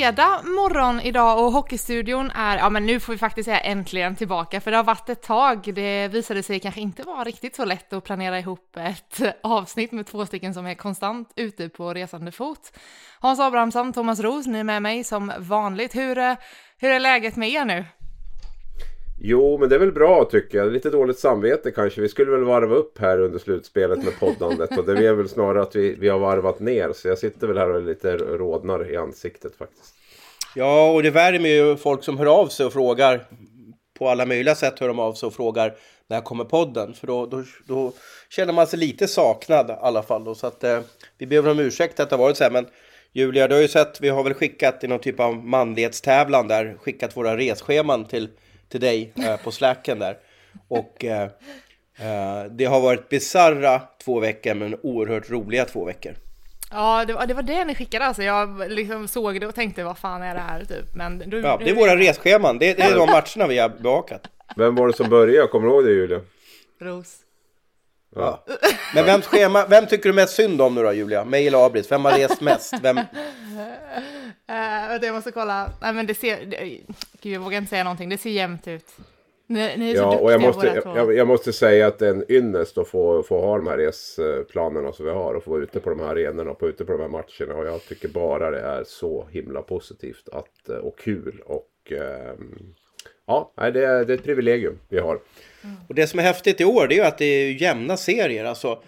Fredag morgon idag och Hockeystudion är, ja men nu får vi faktiskt säga äntligen tillbaka för det har varit ett tag. Det visade sig kanske inte vara riktigt så lätt att planera ihop ett avsnitt med två stycken som är konstant ute på resande fot. Hans Abrahamsson, Thomas Roos, ni är med mig som vanligt. Hur, eh, hur är läget med er nu? Jo, men det är väl bra tycker jag. Lite dåligt samvete kanske. Vi skulle väl varva upp här under slutspelet med poddandet. Och det är väl snarare att vi, vi har varvat ner. Så jag sitter väl här och lite rådnar i ansiktet faktiskt. Ja, och det värmer ju folk som hör av sig och frågar. På alla möjliga sätt hör de av sig och frågar när kommer podden? För då, då, då känner man sig lite saknad i alla fall. Då, så att eh, vi ber om ursäkt att det har varit så här. Men Julia, du har ju sett, vi har väl skickat i någon typ av manlighetstävlan där. Skickat våra resscheman till till dig eh, på slacken där. Och eh, eh, det har varit bizarra två veckor men oerhört roliga två veckor. Ja, det var, det var det ni skickade alltså. Jag liksom såg det och tänkte vad fan är det här typ. Men du, ja, det är våra resscheman. Det, det är de matcherna vi har bevakat. Vem var det som började? Kommer du ihåg det Julia? Ros. Ja. Men vems schema, vem tycker du mest synd om nu då Julia? Mig eller Abris? Vem har rest mest? Vem? Uh, jag måste kolla. Nej men det ser, gud jag vågar inte säga någonting. Det ser jämnt ut. Ni, ni ja, och jag måste, jag, jag, måste säga att det är en ynnest att få, få ha de här resplanerna som vi har och få vara ute på de här arenorna och få ute på de här matcherna. Och jag tycker bara det är så himla positivt att, och kul. Och um, ja, det är, det är ett privilegium vi har. Mm. Och det som är häftigt i år det är ju att det är jämna serier. Alltså,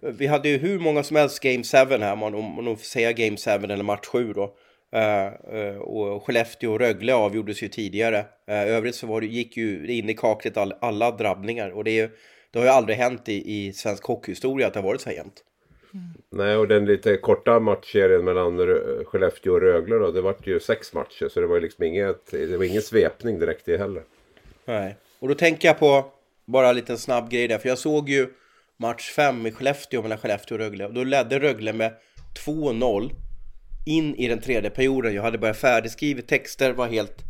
vi hade ju hur många som helst Game 7 här, om man får säga Game 7 eller match 7 då. Uh, uh, och Skellefteå och Rögle avgjordes ju tidigare. Uh, övrigt så var det, gick ju in i kaklet all, alla drabbningar. Och det, är, det har ju aldrig hänt i, i svensk hockeyhistoria att det har varit så här jämnt. Mm. Nej, och den lite korta matchserien mellan Skellefteå och Rögle då, det var ju sex matcher. Så det var ju liksom inget, det var ingen svepning direkt i heller. Nej, och då tänker jag på bara en liten snabb grej där. För jag såg ju match 5 i Skellefteå mellan Skellefteå och Rögle. Och då ledde Rögle med 2-0 in i den tredje perioden. Jag hade börjat färdigskriva texter, var helt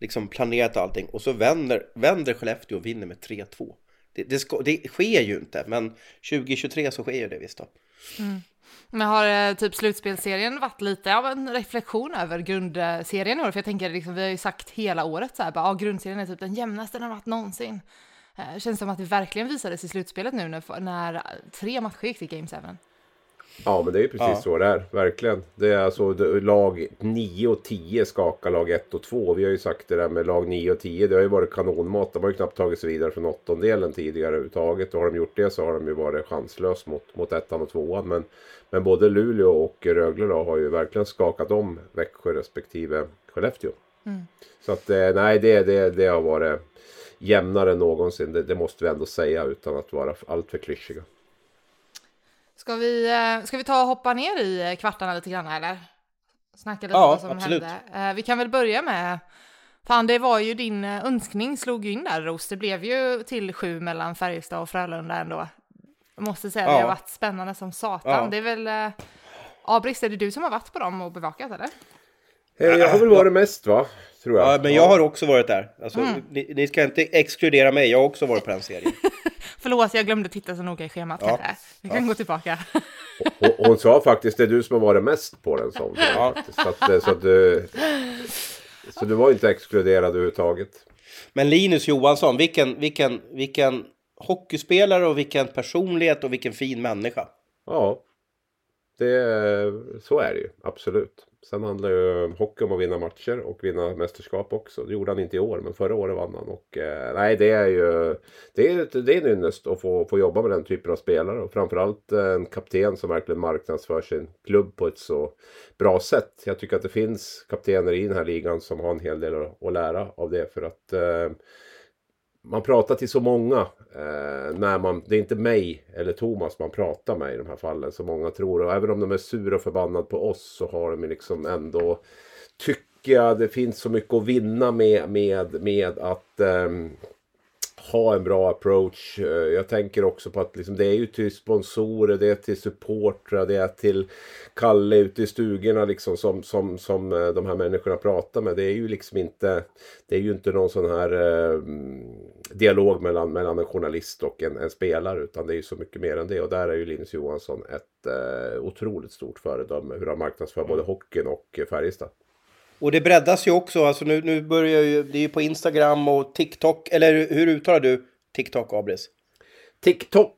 liksom planerat allting. Och så vänder, vänder Skellefteå och vinner med 3-2. Det, det, ska, det, sker ju inte, men 2023 så sker ju det visst då. Mm. Men har eh, typ slutspelserien varit lite av en reflektion över grundserien i år? För jag tänker, liksom, vi har ju sagt hela året så här, bara, ah, grundserien är typ den jämnaste den har varit någonsin. Eh, känns som att det verkligen visades i slutspelet nu när, när tre matcher gick till Game 7. Ja, men det är precis ja. så det är. Verkligen. Det är alltså lag 9 och 10 skakar lag 1 och 2. Vi har ju sagt det där med lag 9 och 10. Det har ju varit kanonmat. De har ju knappt tagit sig vidare från åttondelen tidigare överhuvudtaget. Och har de gjort det så har de ju varit chanslös mot, mot ettan och tvåan. Men, men både Luleå och Rögle då har ju verkligen skakat om Växjö respektive Skellefteå. Mm. Så att eh, nej, det, det, det har varit jämnare än någonsin. Det, det måste vi ändå säga utan att vara alltför klyschiga. Ska vi, eh, ska vi ta och hoppa ner i kvartarna lite grann eller? Snacka lite ja, vad som absolut. hände. Eh, vi kan väl börja med, fan det var ju din eh, önskning slog ju in där Ros. Det blev ju till sju mellan Färjestad och Frölunda ändå. Jag måste säga ja. det har varit spännande som satan. Ja. Det är väl, Abris, är det du som har varit på dem och bevakat eller? Jag har väl varit mest va? Tror jag. Ja, men jag har också varit där. Alltså, mm. ni, ni, ska inte exkludera mig, jag har också varit på den serien. Förlåt, jag glömde titta så noga i schemat ja. kanske. Vi kan ja. gå tillbaka. hon, hon sa faktiskt det är du som har varit mest på den som. Ja. Så, att, eh, så, att, du, så du var inte exkluderad överhuvudtaget. Men Linus Johansson, vilken, vilken, vilken hockeyspelare och vilken personlighet och vilken fin människa. Ja, det, så är det ju absolut. Sen handlar ju hockey om att vinna matcher och vinna mästerskap också. Det gjorde han inte i år, men förra året vann han. Och, eh, nej, det är ju det är, det är en ynnest att få, få jobba med den typen av spelare. Och framförallt en kapten som verkligen marknadsför sin klubb på ett så bra sätt. Jag tycker att det finns kaptener i den här ligan som har en hel del att, lära av det. För att eh, man pratar till så många. Eh, när man, det är inte mig eller Thomas man pratar med i de här fallen. Som många tror. Och även om de är sura och förbannade på oss så har de liksom ändå tycker jag det finns så mycket att vinna med, med, med att eh, ha en bra approach. Eh, jag tänker också på att liksom, det är ju till sponsorer, det är till supportrar, det är till Kalle ute i stugorna liksom som, som, som eh, de här människorna pratar med. Det är ju liksom inte, det är ju inte någon sån här eh, dialog mellan, mellan en journalist och en, en, spelare utan det är ju så mycket mer än det. Och där är ju Linus Johansson ett eh, otroligt stort föredöme hur han marknadsför både hockeyn och Färjestad. Och det breddas ju också, alltså nu, nu börjar ju, det är ju på Instagram och TikTok, eller hur uttalar du TikTok, Abris? TikTok,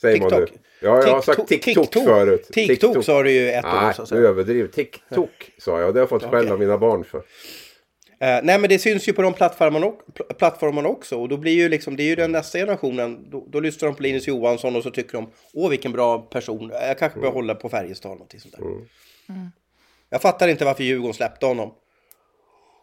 säger TikTok. man nu. Ja, jag har sagt TikTok, TikTok förut. TikTok, TikTok sa du ju ett Nej, år. Nej, du överdriver. TikTok sa jag, det har jag fått okay. skäll av mina barn för. Uh, nej men det syns ju på de plattformarna, plattformarna också och då blir ju liksom, det är ju den nästa generationen, då, då lyssnar de på Linus Johansson och så tycker de, åh vilken bra person, jag kanske bör mm. hålla på Färjestad eller någonting sånt där. Mm. Mm. Jag fattar inte varför Djurgården släppte honom.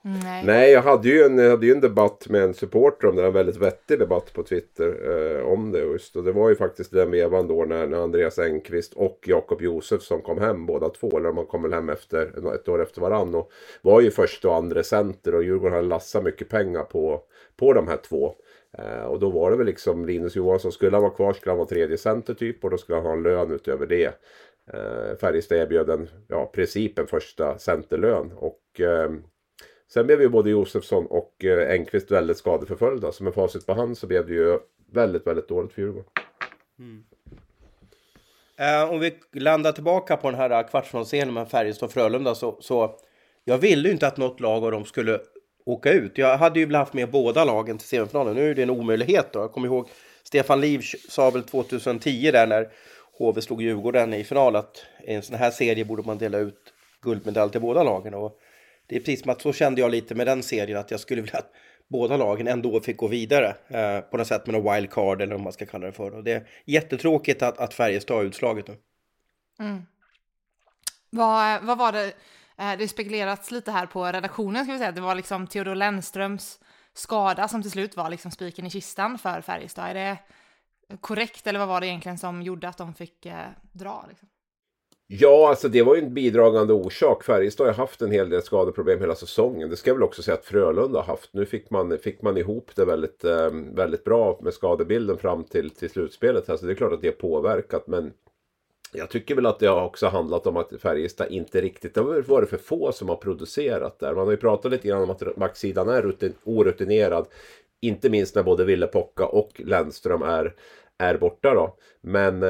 Nej. Nej, jag hade ju, en, jag hade ju en debatt med en supporter om det. En väldigt vettig debatt på Twitter eh, om det just. Och det var ju faktiskt den vevan då när, när Andreas Engqvist och Jakob Josefsson kom hem båda två. Eller man kom väl hem efter, ett år efter varann. Och var ju första och andra center och Djurgården hade lassat mycket pengar på, på de här två. Eh, och då var det väl liksom Linus Johansson, skulle han vara kvar skulle han vara tredje center typ och då skulle han ha en lön utöver det. Eh, Färjestad erbjöd en, ja, princip en första centerlön. Och eh, sen blev ju både Josefsson och eh, Engqvist väldigt skadeförföljda. Så med facit på hand så blev det ju väldigt, väldigt dåligt för Djurgården. Mm. Eh, om vi landar tillbaka på den här eh, kvartsfinalserien med Färjestad och Frölunda så, så jag ville ju inte att något lag av dem skulle åka ut. Jag hade ju haft med båda lagen till semifinalen. Nu är det en omöjlighet då. Jag kommer ihåg Stefan Liv sa väl 2010 där när HV slog Djurgården i final att i en sån här serie borde man dela ut guldmedalj till båda lagen. Och det är precis som att så kände jag lite med den serien att jag skulle vilja att båda lagen ändå fick gå vidare eh, på något sätt med någon wildcard eller vad man ska kalla det för. Och det är jättetråkigt att, att Färjestad har utslaget nu. Mm. Vad, vad var det? Eh, det spekulerats lite här på redaktionen, ska vi säga. Det var liksom Theodor Lennströms skada som till slut var liksom spiken i kistan för Färjestad. Är det korrekt eller vad var det egentligen som gjorde att de fick eh, dra? Liksom? Ja, alltså det var ju en bidragande orsak. Färjestad har haft en hel del skadeproblem hela säsongen. Det ska jag väl också säga att Frölunda har haft. Nu fick man, fick man ihop det väldigt, eh, väldigt bra med skadebilden fram till, till slutspelet. Så det är klart att det har påverkat, men jag tycker väl att det har också handlat om att Färjestad inte riktigt, det har varit för få som har producerat där. Man har ju pratat lite grann om att backsidan är rutin, orutinerad. Inte minst när både Ville Pocka och Lennström är är borta då. Men eh,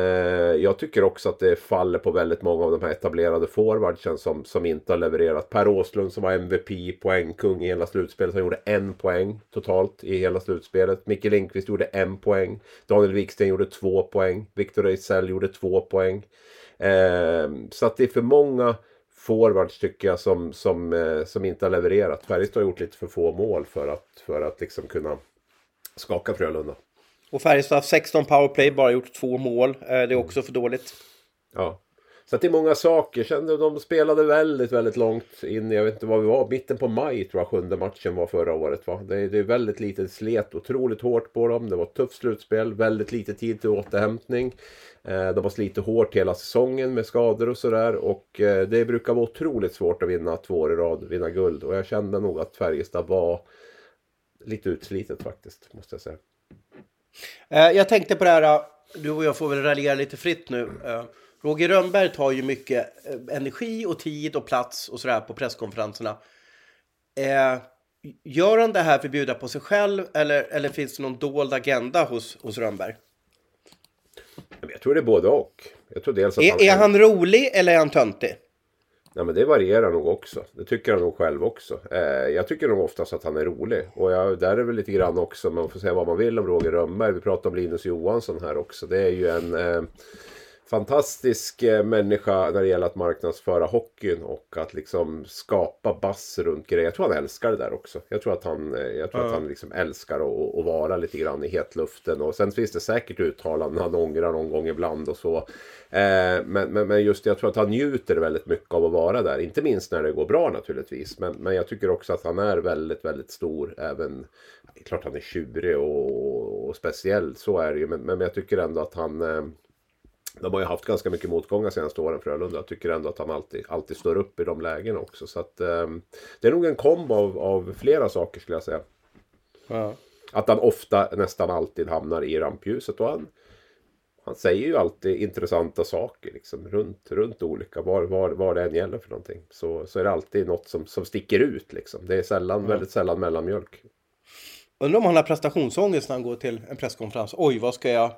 jag tycker också att det faller på väldigt många av de här etablerade forwardsen som, som inte har levererat. Per Åslund som var MVP, poängkung i hela slutspelet. Han gjorde en poäng totalt i hela slutspelet. Micke Lindqvist gjorde en poäng. Daniel Wiksten gjorde två poäng. Viktor Ejdsell gjorde två poäng. Eh, så att det är för många forwards tycker jag som, som, eh, som inte har levererat. Färjestad har gjort lite för få mål för att, för att liksom kunna skaka Frölunda. Och Färjestad har 16 powerplay, bara gjort två mål. Eh, det är också för dåligt. Ja. Så att det är många saker. Sen, de spelade väldigt, väldigt långt in. Jag vet inte vad vi var. Mitten på maj tror jag sjunde matchen var förra året. Va? Det, är, det är väldigt lite slet. Otroligt hårt på dem. Det var ett tufft slutspel. Väldigt lite tid till återhämtning. Eh, de har slitit hårt hela säsongen med skador och sådär. Och eh, det brukar vara otroligt svårt att vinna två år i rad. Vinna guld. Och jag kände nog att Färjestad var lite utslitet faktiskt. Måste jag säga. Eh, jag tänkte på det här, eh, du och jag får väl raljera lite fritt nu. Eh, Eh, Roger Rönnberg tar ju mycket eh, energi och tid och plats och sådär på presskonferenserna. Gör han det här för att bjuda på sig själv eller, eller finns det någon dold agenda hos, hos Rönnberg? Jag tror det är både och. Jag tror dels att är, han, är han rolig eller är han töntig? Ja, men det varierar nog också. Det tycker han nog själv också. Eh, jag tycker nog oftast att han är rolig. Och jag, där är väl lite grann också, man får säga vad man vill om Roger Rönnberg. Vi pratar om Linus Johansson här också. Det är ju en eh, fantastisk eh, människa när det gäller att marknadsföra hockeyn och att liksom skapa bass runt grejer. Jag tror han älskar det där också. Jag tror att han, eh, jag tror mm. att han liksom älskar att, att vara lite grann i hetluften. Och sen finns det säkert uttalanden han ångrar någon gång ibland och så. Eh, men, men, men, just jag tror att han njuter väldigt mycket av att vara där. Inte minst när det går bra naturligtvis. Men, men jag tycker också att han är väldigt, väldigt stor. Även, klart han är tjurig och, och speciell, så är det ju. Men, men jag tycker ändå att han de har ju haft ganska mycket motgångar senaste åren Frölunda. Jag tycker ändå att han alltid, alltid står upp i de lägena också. Så att, eh, det är nog en kombo av, av flera saker skulle jag säga. Ja. Att han ofta, nästan alltid hamnar i rampljuset. Och han, han säger ju alltid intressanta saker liksom, runt, runt olika, var, var, var det än gäller för någonting. Så, så är det alltid något som, som sticker ut liksom. Det är sällan, väldigt sällan mellanmjölk. Undrar om han har prestationsångest när han går till en presskonferens. Oj, vad ska jag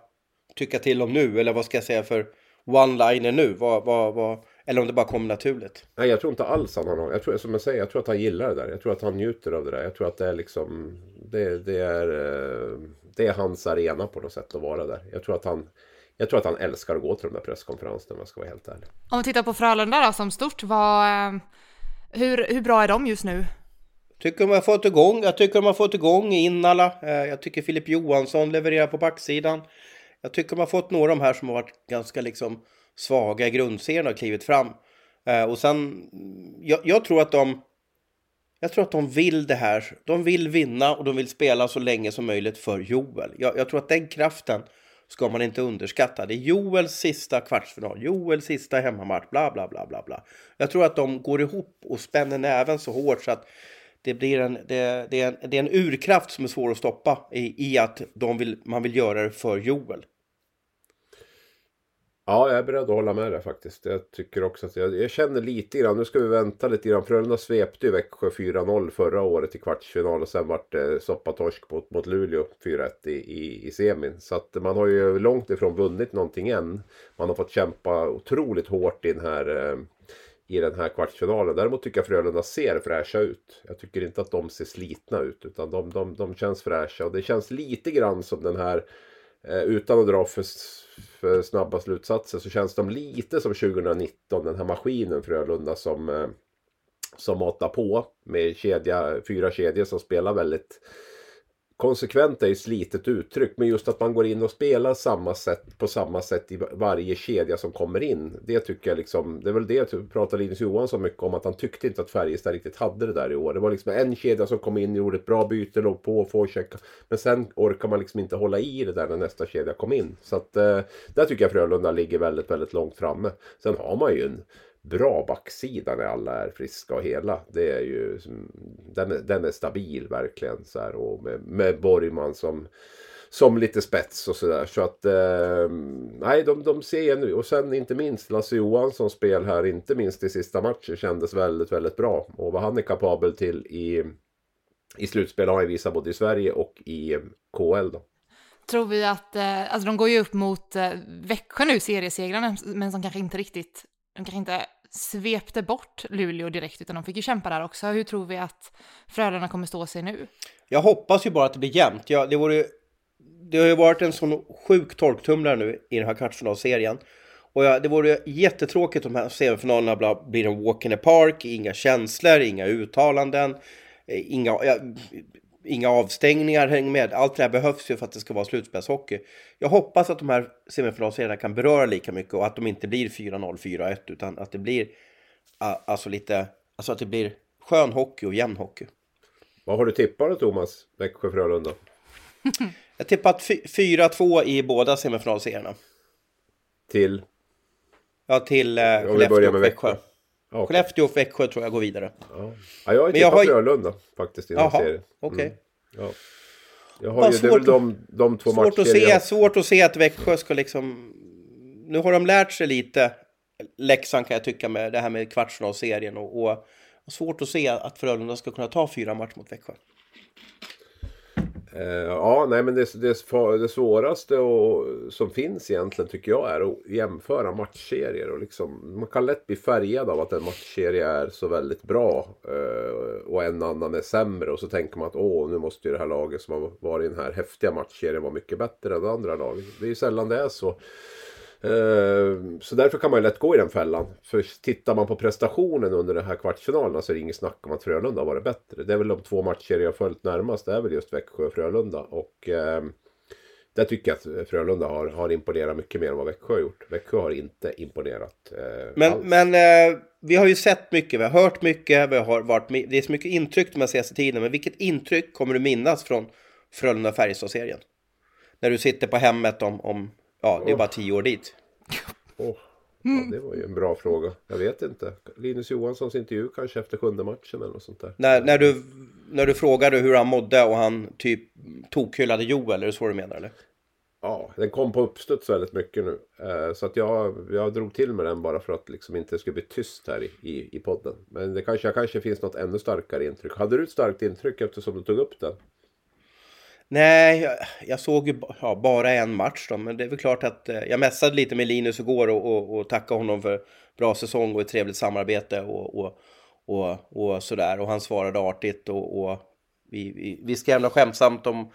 tycka till om nu? Eller vad ska jag säga för one-liner nu? Vad, vad, vad... Eller om det bara kommer naturligt. Nej, jag tror inte alls han har någon. Jag tror, som jag säger, jag tror att han gillar det där. Jag tror att han njuter av det där. Jag tror att det är liksom... Det, det, är, eh, det är hans arena på något sätt att vara där. Jag tror att han... Jag tror att han älskar att gå till de där presskonferenserna om jag ska vara helt ärlig. Om vi tittar på Frölunda då som stort, vad, eh, hur, hur bra är de just nu? Tycker de har fått igång, jag tycker de har fått igång Innala. Eh, Jag tycker Filip Johansson levererar på backsidan. Jag tycker man fått några av de här som har varit ganska liksom svaga i grundserien och klivit fram. Eh, Och sen, mm, jag, jag tror att de jag tror att de vill det här. De vill vinna och de vill spela så länge som möjligt för Joel. Jag, jag tror att den kraften ska man inte underskatta. Det är Joels sista kvartsfinal, Joels sista hemmamatch, bla bla bla bla bla. Jag tror att de går ihop och spänner näven så hårt så att det blir en, det, det är en, det är en urkraft som är svår att stoppa i, i att de vill, man vill göra det för Joel. Ja, jag är beredd att hålla med dig faktiskt. Jag tycker också att jag, jag känner lite grann, nu ska vi vänta lite grann. Frölunda svepte ju Växjö 4-0 förra året i kvartsfinal och sen vart det soppatorsk mot, mot Luleå 4-1 i, i, i semin. Så att man har ju långt ifrån vunnit någonting än. Man har fått kämpa otroligt hårt i den här eh, i den här kvartsfinalen. Däremot tycker jag Frölunda ser fräscha ut. Jag tycker inte att de ser slitna ut utan de, de, de känns fräscha och det känns lite grann som den här Eh, utan att dra för, för snabba slutsatser så känns de lite som 2019 den här maskinen Frölunda som eh, som matar på med kedja, fyra kedjor som spelar väldigt konsekvent är ju slitet uttryck, men just att man går in och spelar samma sätt på samma sätt i varje kedja som kommer in. Det tycker jag liksom, det är väl det pratade Linus Johansson mycket om, att han tyckte inte att Färjestad riktigt hade det där i år. Det var liksom en kedja som kom in, gjorde ett bra byte, låg på, checka Men sen orkar man liksom inte hålla i det där när nästa kedja kom in. Så att eh, där tycker jag Frölunda ligger väldigt, väldigt långt framme. Sen har man ju en bra backsida när alla är friska och hela. Det är ju, den, är, den är stabil verkligen. Så här, och med, med Borgman som, som lite spets och sådär. Så att, eh, nej de, de ser nu. Och sen inte minst Lasse Johanssons spel här, inte minst i sista matchen, kändes väldigt, väldigt bra. Och vad han är kapabel till i, i slutspel har han visat både i Sverige och i KL då. Tror vi att, eh, alltså de går ju upp mot eh, Växjö nu, seriesegrarna, men som kanske inte riktigt, de kanske inte svepte bort Luleå direkt, utan de fick ju kämpa där också. Hur tror vi att Frölunda kommer stå sig nu? Jag hoppas ju bara att det blir jämnt. Ja, det, vore, det har ju varit en sån sjuk torktumlare nu i den här kvartsfinalserien. Och ja, det vore jättetråkigt om de här semifinalerna blir en walk in the park, inga känslor, inga uttalanden, eh, inga, ja, inga avstängningar, häng med. Allt det här behövs ju för att det ska vara slutspelshockey. Jag hoppas att de här semifinalserierna kan beröra lika mycket och att de inte blir 4-0, 4-1 utan att det blir alltså lite, alltså att det blir skön hockey och jämn hockey. Vad har du tippat då Thomas? Växjö-Frölunda? Jag fy- 4-2 i båda semifinalserierna. Till? Ja, till eh, Skellefteå och Växjö. Okej. Skellefteå och Växjö tror jag går vidare. Ja. Ja, jag har ju Men jag tippat har Frölunda faktiskt i den här Jaha, serien. okej. Mm. Ja. Jag har Bara ju, det är väl svårt de, de två Svårt att, se, jag- svårt att se att Växjö ska liksom... Nu har de lärt sig lite, Leksand kan jag tycka, med det här med kvartsfinalserien och, och, och svårt att se att Frölunda ska kunna ta fyra matcher mot Växjö. Eh, ja, nej men det, det, det svåraste och, som finns egentligen tycker jag är att jämföra matchserier. Och liksom, man kan lätt bli färgad av att en matchserie är så väldigt bra eh, och en annan är sämre. Och så tänker man att åh, nu måste ju det här laget som har varit i den här häftiga matchserien vara mycket bättre än det andra laget. Det är ju sällan det är så. Eh, Så därför kan man ju lätt gå i den fällan. För tittar man på prestationen under den här kvartsfinalen så är det inget snack om att Frölunda har varit bättre. Det är väl de två matcher jag har följt närmast. Det är väl just Växjö och Frölunda. Och eh, där tycker jag att Frölunda har, har imponerat mycket mer än vad Växjö har gjort. Växjö har inte imponerat eh, Men, alls. men eh, vi har ju sett mycket, vi har hört mycket, vi har varit det är så mycket intryck de här senaste tiden. Men vilket intryck kommer du minnas från Frölunda-Färjestad-serien? När du sitter på hemmet om, om ja, det är bara tio år dit. Åh, ja, det var ju en bra fråga. Jag vet inte. Linus Johanssons intervju kanske efter sjunde matchen eller något sånt där. När, när, du, när du frågade hur han mådde och han typ tokhyllade Joel, är det så du menar eller? Ja, den kom på uppstuds väldigt mycket nu. Eh, så att jag, jag drog till med den bara för att liksom inte det skulle bli tyst här i, i, i podden. Men det kanske, kanske finns något ännu starkare intryck. Hade du ett starkt intryck eftersom du tog upp den? Nej, jag, jag såg ju ja, bara en match då, men det är väl klart att eh, jag mässade lite med Linus igår och, och, och tackade honom för bra säsong och ett trevligt samarbete och, och, och, och sådär. Och han svarade artigt och, och vi, vi, vi skrev något skämtsamt om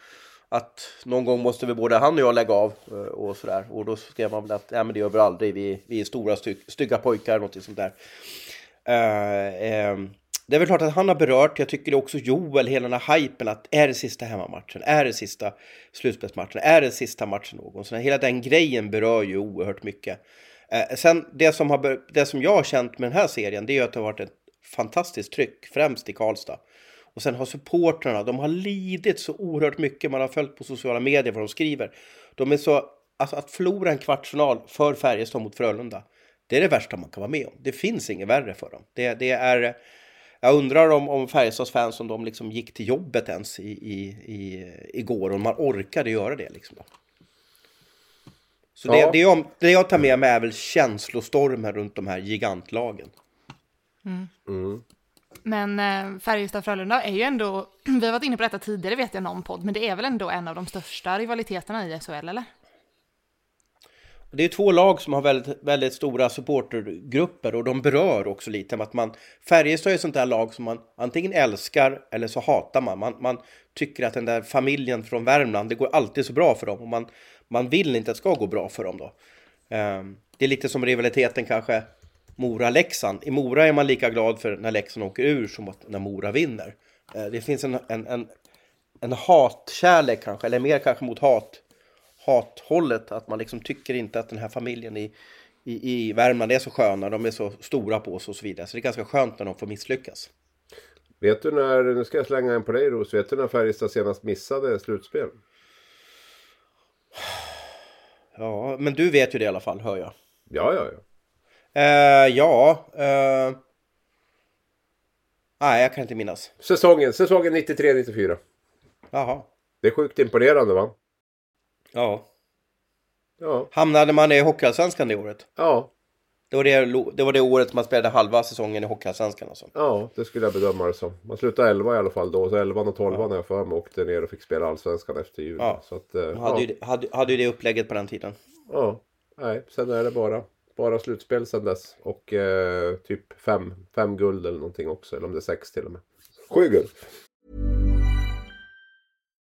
att någon gång måste vi både han och jag lägga av eh, och sådär. Och då skrev man väl att Nej, men det gör vi aldrig, vi, vi är stora styg, stygga pojkar, något sånt där. Uh, um, det är väl klart att han har berört, jag tycker det också Joel, hela den här hypen att är det sista hemmamatchen, är det sista slutspelsmatchen, är det sista matchen någonsin? Hela den grejen berör ju oerhört mycket. Eh, sen det som, har, det som jag har känt med den här serien, det är ju att det har varit ett fantastiskt tryck, främst i Karlstad. Och sen har supportrarna, de har lidit så oerhört mycket, man har följt på sociala medier vad de skriver. De är så, alltså att förlora en kvartsfinal för Färjestad mot Frölunda, det är det värsta man kan vara med om. Det finns inget värre för dem. Det, det är jag undrar om, om Färjestads fans, om de liksom gick till jobbet ens i, i, i, igår, om man orkade göra det liksom. Då. Så ja. det, det, jag, det jag tar med mig är väl känslostormen runt de här gigantlagen. Mm. Mm. Men eh, Färjestad-Frölunda är ju ändå, vi har varit inne på detta tidigare vet jag någon podd, men det är väl ändå en av de största rivaliteterna i SHL eller? Det är två lag som har väldigt, väldigt stora supportergrupper och de berör också lite att man Färjestad är ett sånt där lag som man antingen älskar eller så hatar man. Man, man tycker att den där familjen från Värmland, det går alltid så bra för dem och man, man vill inte att det ska gå bra för dem då. Um, det är lite som rivaliteten kanske Mora-Leksand. I Mora är man lika glad för när Leksand åker ur som när Mora vinner. Uh, det finns en, en, en, en hatkärlek kanske, eller mer kanske mot hat hathållet. Att man liksom tycker inte att den här familjen i, i, i Värmland är så sköna. De är så stora på oss och så vidare. Så det är ganska skönt när de får misslyckas. Vet du när, nu ska jag slänga en på dig Ros, vet du när Färjestad senast missade slutspel? Ja, men du vet ju det i alla fall, hör jag. Ja, ja, ja. Uh, ja. Uh... Nej, jag kan inte minnas. Säsongen, säsongen 93-94. Jaha. Det är sjukt imponerande va? Ja. Ja. Hamnade man i Hockeyallsvenskan det året? Ja. Det var det, det var det året man spelade halva säsongen i Hockeyallsvenskan alltså? Ja, det skulle jag bedöma det som. Man slutade 11 i alla fall då. Så 11 och 12 ja. när jag för mig åkte ner och fick spela Allsvenskan efter jul. Ja. Så att, eh, hade, ja. ju, hade, hade ju det upplägget på den tiden. Ja. Nej, sen är det bara, bara slutspel sen dess. Och eh, typ fem, fem guld eller någonting också. Eller om det är sex till och med. Sju guld.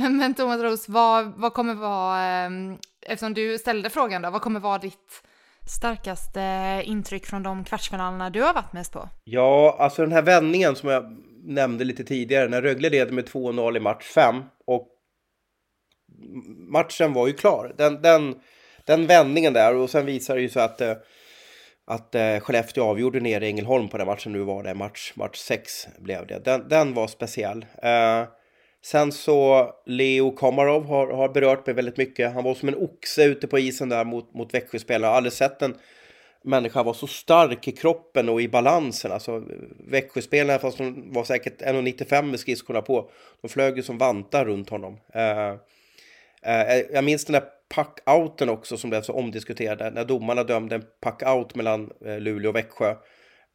Men, men Thomas Roos, vad, vad kommer vara, ehm, eftersom du ställde frågan då, vad kommer vara ditt starkaste intryck från de kvartsfinalerna du har varit mest på? Ja, alltså den här vändningen som jag nämnde lite tidigare, när Rögle leder med 2-0 i match 5 och matchen var ju klar. Den, den, den vändningen där och sen visar det ju så att, eh, att eh, Skellefteå avgjorde nere i Ängelholm på den matchen nu var det, match, match 6 blev det. Den, den var speciell. Uh, Sen så Leo Komarov har, har berört mig väldigt mycket. Han var som en oxe ute på isen där mot, mot Växjöspelare. Jag har aldrig sett en människa vara så stark i kroppen och i balansen. Alltså Växjöspelarna, fast de var säkert 1,95 med skridskorna på, de flög ju som vantar runt honom. Eh, eh, eh, jag minns den där puckouten också som blev så omdiskuterad, när domarna dömde en puckout mellan eh, Luleå och Växjö.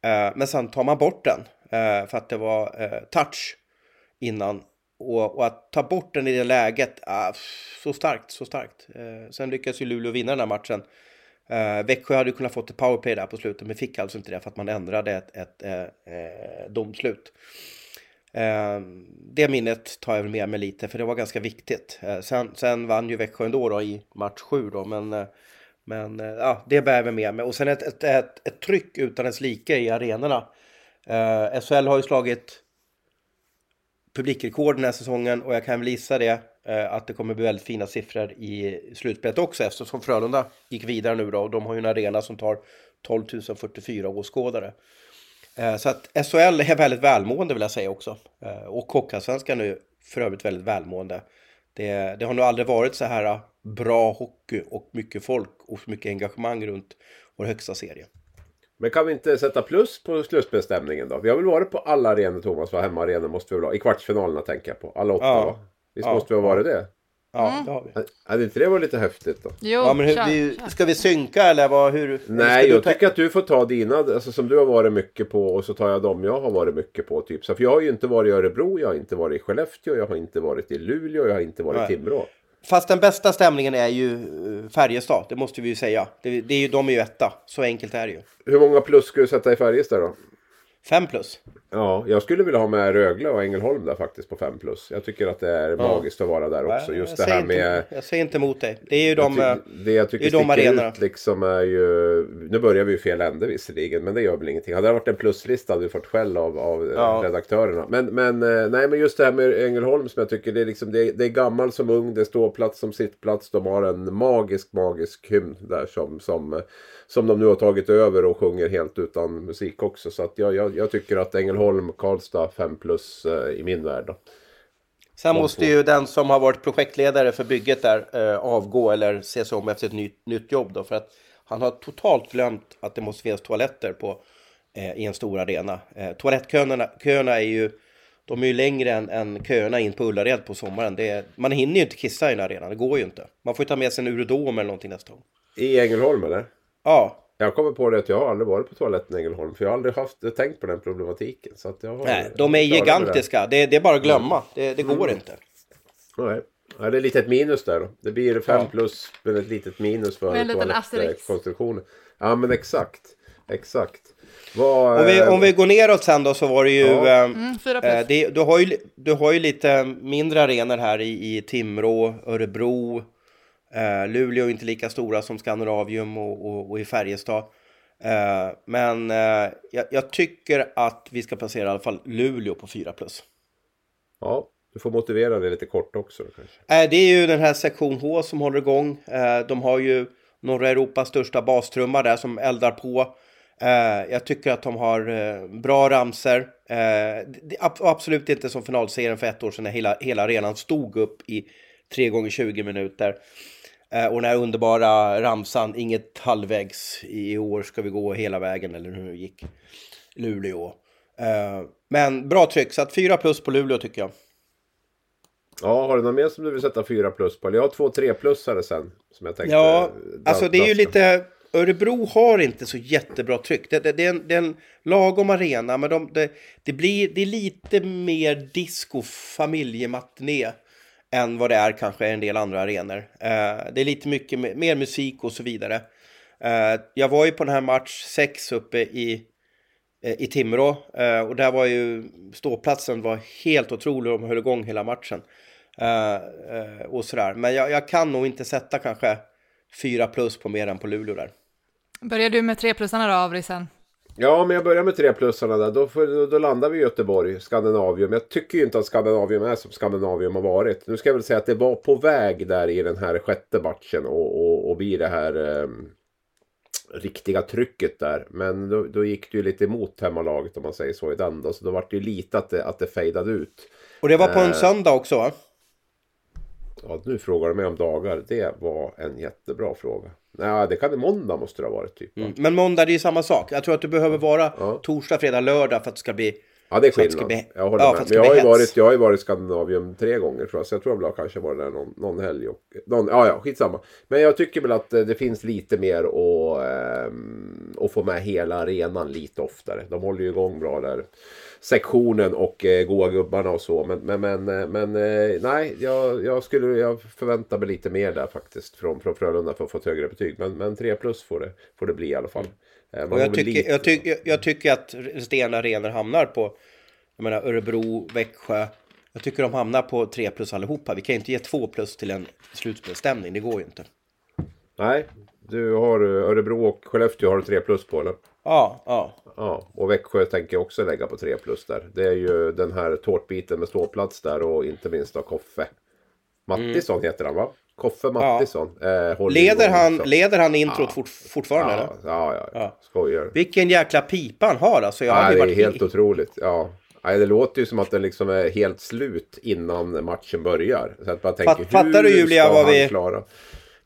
Eh, men sen tar man bort den eh, för att det var touch innan och, och, att ta bort den i det läget, ah, så starkt, så starkt. Eh, sen lyckades ju Luleå vinna den här matchen. Eh, Växjö hade ju kunnat fått ett powerplay där på slutet, men fick alltså inte det för att man ändrade ett, ett ett eh domslut. Eh, det minnet tar jag väl med mig lite för det var ganska viktigt. Eh, sen, sen vann ju Växjö ändå då i match sju då men, eh, men eh, ja, det bär vi med mig. Och sen ett, ett, ett, ett tryck utan dess like i arenorna. Eh, SHL har ju slagit publikrekord den här säsongen och jag kan väl gissa det eh, att det kommer bli väldigt fina siffror i slutspelet också eftersom Frölunda gick vidare nu då och de har ju en arena som tar 12 044 åskådare. Eh, så att SHL är väldigt välmående vill jag säga också. Eh, och Hockeyallsvenskan är för övrigt väldigt välmående. Det, det har nog aldrig varit så här bra hockey och mycket folk och mycket engagemang runt vår högsta serie. Men kan vi inte sätta plus på slutspelsstämningen då? Vi har väl varit på alla arenor Thomas, va? hemmaarenor måste vi väl ha. I kvartsfinalerna tänker jag på. Alla åtta Ja. va? Visst Ja. måste vi ha varit det? Ja, det har vi. Hade inte det varit lite häftigt då? Jo, Ja, men hur, kör, vi, kör. ska vi synka eller vad, hur? ska Nej, jag ta- tycker att du får ta dina, alltså som du har varit mycket på och så tar jag dem jag har varit mycket på. Typ. Så, för jag har ju inte varit i Örebro, jag har inte varit i Skellefteå, jag har inte varit i Luleå, jag har inte varit i Nej. Timrå. Fast den bästa stämningen är ju eh, Färjestad, det måste vi ju säga. Det, det är ju, de är ju etta, så enkelt är det ju. Hur många plus ska du sätta i Färjestad då? Fem plus. Ja, jag skulle vilja ha med Rögle och Ängelholm där faktiskt på 5 plus. Jag tycker att det är magiskt att vara där också. Nej, Just det här med... Inte, jag säger inte emot dig. Det är ju de... jag eh, det jag tycker sticker arenorna. ut liksom är ju... Nu börjar vi ju fel ände visserligen, men det gör väl ingenting. Hade det varit en pluslista hade vi fått skäll av, av eh, Ja. redaktörerna. Men, men, eh, nej, men just det här med Ängelholm som jag tycker det är, liksom, det är, det är gammal som ung, det är ståplats som sittplats. De har en magisk, magisk hymn där som, som, som de nu har tagit över och sjunger helt utan musik också. Så att jag, jag, jag tycker att Ängelholm, Karlstad 5 plus eh, i min värld. Då. Sen de måste två. ju den som har varit projektledare för bygget där eh, avgå eller se sig om efter ett nytt, nytt jobb då. För att han har totalt glömt att det måste finnas toaletter på, eh, i en stor arena. Eh, toalettköerna köerna är ju, de är ju längre än, än köerna in på Ullared på sommaren. Det är, man hinner ju inte kissa i den arenan, det går ju inte. Man får ju ta med sig en urodom eller någonting nästa gång. I Ängelholm eller? Ja, Jag kommer på det att jag har aldrig varit på toaletten i Ängelholm. För jag har aldrig haft, tänkt på den problematiken. Så att jag har, nej, de är klarar det gigantiska. Det, det är bara att glömma. Det, det går inte. där. Nej. Ja, det är lite ett minus där då. Det blir 5 Ja. plus men ett litet minus för Med en liten asterix. konstruktionen. Ja men exakt. Exakt. Vad, Om vi, eh, om vi går neråt sen då så var det ju... Ja. ehm, Mm. Eh, det, du, har ju, du har ju lite mindre arenor här i, i Timrå, Örebro. Eh, Luleå är inte lika stora som Skandinavium och, och, och i Färjestad. Eh, men eh, jag, jag tycker att vi ska placera i alla fall Luleå på 4 plus. Ja, du får motivera det lite kort också kanske. Eh, det är ju den här sektion H som håller igång. Eh, de har ju norra Europas största bastrumma där som eldar på. Eh, jag tycker att de har bra ramser. Absolut inte som finalserien för ett år sedan när hela, hela arenan stod upp i 3 gånger 20 minuter. Eh, och den här underbara ramsan, inget halvvägs, i år ska vi gå hela vägen eller hur det gick. Luleå. Eh, men bra tryck, så att 4 plus på Luleå tycker jag. Ja, har du något mer som du vill sätta 4 plus på? Eller jag har två 3-plussare sen. Som jag tänkte. Ja, alltså det är ju lite... Örebro har inte så jättebra tryck. Det, det, det, är, en, det är en lagom arena, men de, det, det, blir, det är lite mer disco, familjematiné än vad det är kanske i en del andra arenor. Eh, det är lite mycket mer musik och så vidare. Eh, jag var ju på den här match 6 uppe i, eh, i Timrå eh, och där var ju ståplatsen var helt otrolig. De höll igång hela matchen. Eh, eh, och sådär. Men jag, jag kan nog inte sätta kanske 4 plus på mer än på Luleå där. Börjar du med tre plusarna då, Avrisen? Ja, men jag börjar med 3-plussarna där. Då, får, då, då landar vi i Göteborg, Skandinavium. Jag tycker ju inte att Skandinavium är som Skandinavium har varit. Nu ska jag väl säga att det var på väg där i den här sjätte matchen och, och, och bli det här eh, riktiga trycket där. Men då, då gick det ju lite emot hemmalaget om man säger så i den då. Så då var det ju lite att det, att det fejdade ut. Och det var på en Eh. söndag också va? Ja, nu frågar du mig om dagar. Det var en jättebra fråga. Nej, det kan det måndag måste det ha varit typ. Mm. Men måndag det är ju samma sak. Jag tror att du behöver vara Ja. torsdag, fredag, lördag för att det ska bli... Ja, det är skillnad. bli- Jag håller ja, med. Men jag har, ju varit, jag har ju varit i Skandinavium tre gånger tror jag. Så jag tror jag kanske varit där någon, någon helg. Och, någon, ja, ja, skitsamma. Men jag tycker väl att eh, det finns lite mer att, ehm, att få med hela arenan lite oftare. De håller ju igång bra där. Sektionen och eh, goa gubbarna och så. Men, men, men, eh, men eh, nej, jag, jag, skulle, jag förväntar mig lite mer där faktiskt. Från, från Frölunda för att få ett högre betyg. Men, men 3 plus får det, får det bli i alla fall. Eh, man Och har jag tycker, lite- jag, tycker, jag tycker att resterande arenor hamnar på Jag menar Örebro, Växjö. Jag tycker de hamnar på 3 plus allihopa. Vi kan ju inte ge 2 plus till en slutspelsstämning. Det går ju inte. Nej, du har eh, Örebro och Skellefteå har du 3 plus på eller? Ja, ja. Ja, och Växjö tänker jag också lägga på 3 plus där. Det är ju den här tårtbiten med ståplats där och inte minst då Koffe. Mattisson heter han va? Koffe Mattisson. Eh, håller Leder han, leder han introt fort, fortfarande? eller? Ja, ja, ja, Ja. ja. Skojar. Vilken jäkla pipa han har alltså. Jag Ja, det är varit helt otroligt. Ja. Nej, det låter ju som att den liksom är helt slut innan matchen börjar. Så att man tänker, Fatt- fattar du, Julia, vad vi- klara?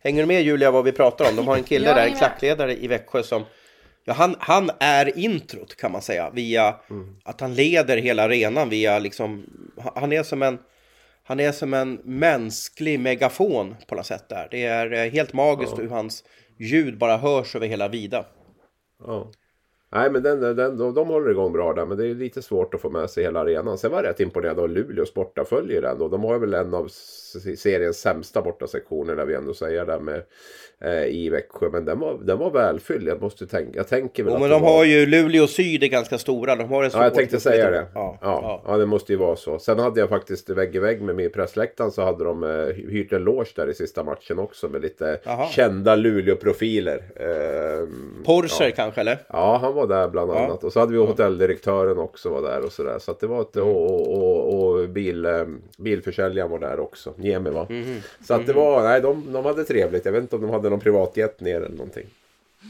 Hänger du med Julia vad vi pratar om? De har en kille där, en klackledare i Växjö som... Ja, han, han är introt kan man säga. Via att han leder hela arenan via liksom... Han är som en... Han är som en mänsklig megafon på något sätt där. Det är eh, helt magiskt hur hans ljud bara hörs över hela vida. Ja. Nej, men den, den, de, de håller igång bra där. Men det är lite svårt att få med sig hela arenan. Sen var jag rätt imponerad av Luleås bortafölje den. De har väl en av seriens sämsta bortasektioner, där vi ändå säga, där med, eh, i Växjö. Men den var, den var välfylld. Jag måste tänka. Jag tänker väl Jo, men de var... har ju Luleå Syd är ganska stora. De har en Ja, jag tänkte säga det. Ja, Ja, ja. ja. det måste ju vara så. Sen hade jag faktiskt vägg i vägg med min pressläktaren så hade de eh, hyrt en loge där i sista matchen också med lite Jaha. kända Luleå-profiler. Ehm, Porser kanske eller? Ja, han var där bland Ja. annat. Och så hade vi hotelldirektören också var där och sådär. Så att det var ett, och, och, och, och bil, eh, bilförsäljaren var där också. Niemi va? Mhm. Så att det var, nej de, de hade trevligt. Jag vet inte om de hade någon privatjet ner eller någonting.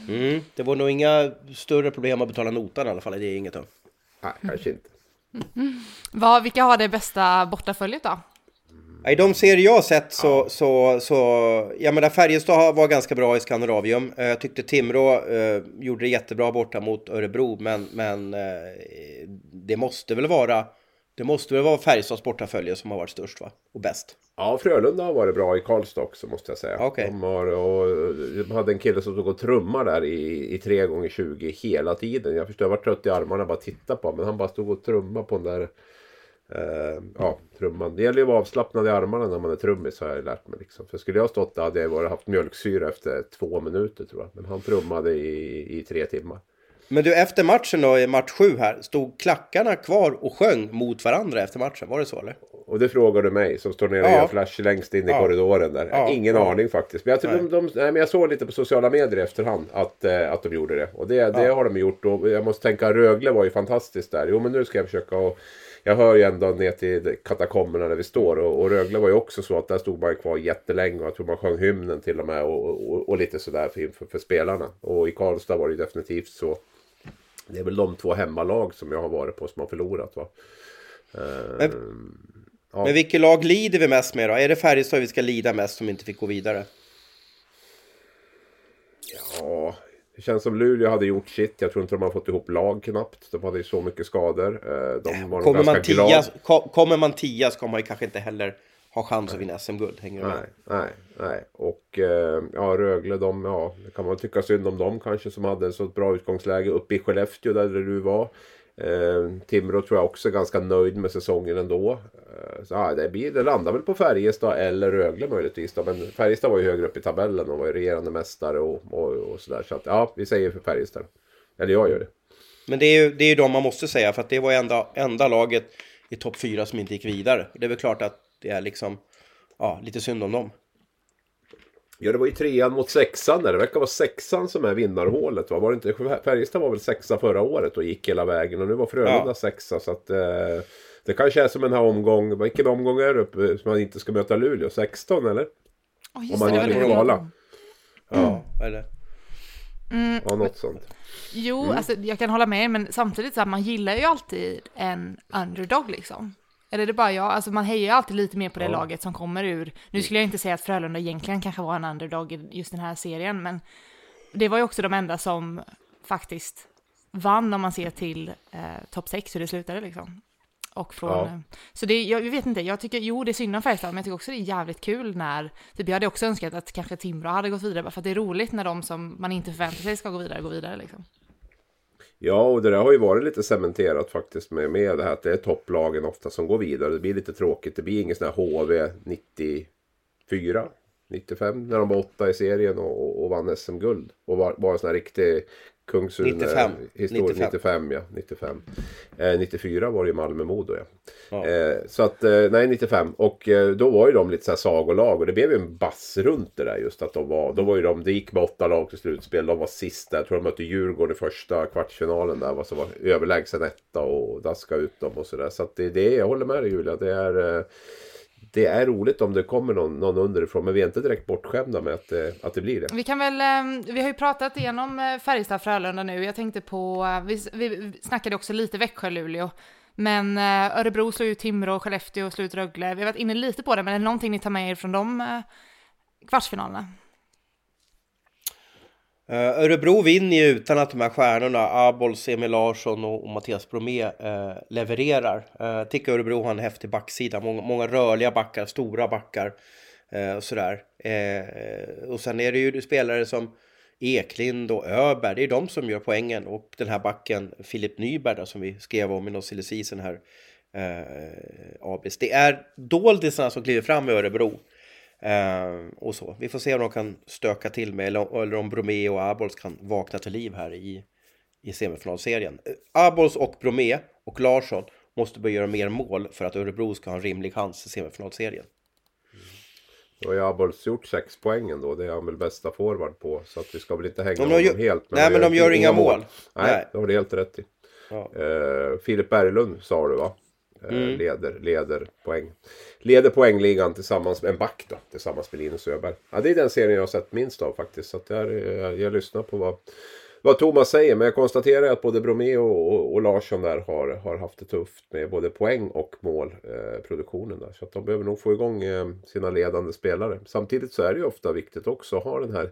Mm. Det var nog inga större problem att betala notan i alla fall. Det är inget då. Nej, kanske inte. Vad, vilka har det bästa bortaföljet då? I de serier jag har sett så, så, så, jag menar Färjestad var ganska bra i Skandinavium. Eh, Jag tyckte Timrå eh, gjorde det jättebra borta mot Örebro, men, men eh, det måste väl vara, det måste väl vara Färjestads bortafölje som har varit störst va? Och bäst. Ja, Frölunda har varit bra i Karlstad också måste jag säga. Okej. De, har, och, de hade en kille som stod och trummade där i, i 3 gånger 20 hela tiden. Jag förstår, jag var trött i armarna bara titta på men han bara stod och trummade på den där eh, ja, trumman. Det gäller ju att vara avslappnad i armarna när man är trummis har jag lärt mig. Liksom. För skulle jag stått där hade jag varit, haft mjölksyra efter två minuter tror jag. Men han trummade i, i tre timmar. Men du, efter matchen då, i match 7 här, stod klackarna kvar och sjöng mot varandra efter matchen? Var det så eller? Och det frågar du mig som står nere och Ja. gör flash längst in i Ja. korridoren där. Ja. Ingen Ja. aning faktiskt. Men jag, tror Nej. de, de, nej, men jag såg lite på sociala medier i efterhand att, eh, att de gjorde det. Och det, det har de gjort. Och jag måste tänka, Rögle var ju fantastiskt där. Jo men nu ska jag försöka och jag hör ju ändå ner till katakomberna där vi står. Och, och Rögle var ju också så att där stod man kvar jättelänge. Och jag tror man sjöng hymnen till och med. Och, och, och lite sådär för, för, för spelarna. Och i Karlstad var det ju definitivt så. Det är väl de två hemmalag som jag har varit på som har förlorat va. Men, Ja. men vilket lag lider vi mest med då? Är det Färjestad vi ska lida mest som inte fick gå vidare? Ja, det känns som Luleå hade gjort sitt. Jag tror inte de har fått ihop lag knappt. De hade ju så mycket skador. Eh, De var Kommer man, tia, glada. ko- kommer man tia ska man ju kanske inte heller ha chans att vinna SM-guld. Hänger du med? Nej, nej, nej. Och eh, ja, Rögle, de, ja, det kan man tycka synd om dem kanske som hade så ett bra utgångsläge uppe i Skellefteå där du var. Eh, Timrå tror jag också är ganska nöjd med säsongen ändå. Eh, så ja, det, blir, det landar väl på Färjestad eller Rögle möjligtvis. Då. Men Färjestad var ju högre upp i tabellen och var ju regerande mästare och, och, och sådär. Så att, ja, vi säger för Färjestad. Eller jag gör det. Men det är ju det är de man måste säga för att det var ju enda, enda laget i topp fyra som inte gick vidare. Det är väl klart att det är liksom ja, lite synd om dem. Ja, det var ju trean mot sexan där. Det verkar vara sexan som är vinnarhålet. Va? Var det inte? Färjestad var väl sexa förra året och gick hela vägen. Och nu var Frölunda Ja. sexa. Så att, eh, det kanske är som en här omgång. Vilken omgång är det uppe som man inte ska möta Luleå? 16 eller? Oh, just Om man det, inte det får jag vala. kom. Ja, eller? Ja, något sånt. Jo, Mm. alltså, jag kan hålla med, men samtidigt så här, man gillar ju alltid en underdog liksom. Eller är det bara jag? Alltså man hejar ju alltid lite mer på det laget som kommer ur. Nu skulle jag inte säga att Frölunda egentligen kanske var en underdog i just den här serien, men det var ju också de enda som faktiskt vann om man ser till eh, topp 6 hur det slutade liksom. Och från, Ja. eh, Så det, jag vet inte, jag tycker, jo det är synd om Färjestad, men jag tycker också det är jävligt kul när, typ jag hade också önskat att kanske Timrå hade gått vidare, bara för att det är roligt när de som man inte förväntar sig ska gå vidare, går vidare liksom. Ja, och det där har ju varit lite cementerat faktiskt med, med det här att det är topplagen ofta som går vidare. Det blir lite tråkigt. Det blir ingen sån här HV 94. 95 när de var åtta i serien och, och vann SM-guld. Och var, var en sån här riktig Kungsrune 95. historia. 95. 95 ja, 95. Eh, 94 var det ju Malmö-Modo ja. Ja. Eh, så att, eh, nej 95. Och eh, då var ju de lite så här sagolag och det blev ju en bass runt det där just att de var, då var ju de, det gick med åtta lag till slutspel. De var sist där, jag tror de mötte Djurgården i första kvartsfinalen där. Var så var överlägsen etta och daska ut dem och sådär. Så att det, det, jag håller med dig Julia. Det är, eh, det är roligt om det kommer någon, någon underifrån men vi är inte direkt bortskämda med att, det- att det blir det. Vi kan väl, eh, vi har ju pratat igenom eh, Färjestad-Frölunda nu. Jag tänkte på, vi, vi snackade också lite Växjö-Luleå. Men Örebro slog ut Timrå, Skellefteå slår slog ut Rögle. Vi har varit inne lite på det, men är det någonting ni tar med er från de kvartsfinalerna? Eh, Örebro vinner ju utan att de här stjärnorna, Abols, Emil Larsson och, och Mattias Bromé eh, levererar. Eh, tycker Örebro har en häftig backsida, många, många rörliga backar, stora backar eh, och sådär. Eh, och sen är det ju spelare som Eklind och Öberg, det är de som gör poängen. Och den här backen, Filip Nyberg då, som vi skrev om i någon silly season här, eh, Abis. Det är doldisarna som kliver fram i Örebro. Eh, och så. Vi får se om de kan stöka till med eller, eller om Bromé och Abols kan vakna till liv här i, i semifinalserien. Eh, Abols och Bromé och Larsson måste börja göra mer mål för att Örebro ska ha en rimlig chans i semifinalserien. Då har ju Abols gjort sex poängen då. Det är han väl bästa forward på. Så att vi ska väl inte hänga honom gör- helt. nej, vi men de gör inga mål. Nej, Nej. det har du helt rätt i. Ja. Eh, Filip Berglund sa du va? Eh, Mm. leder, leder poäng. Leder poängligan tillsammans med en back då. Tillsammans med Linus Öberg. Ja, det är den serien jag har sett minst av faktiskt. Så där, eh, jag lyssnar på vad, vad Thomas säger. Men jag konstaterar att både Bromé och, och, och Larsson där har, har haft det tufft med både poäng och målproduktionen. Eh, där. Så att de behöver nog få igång eh, sina ledande spelare. Samtidigt så är det ju ofta viktigt också att ha den här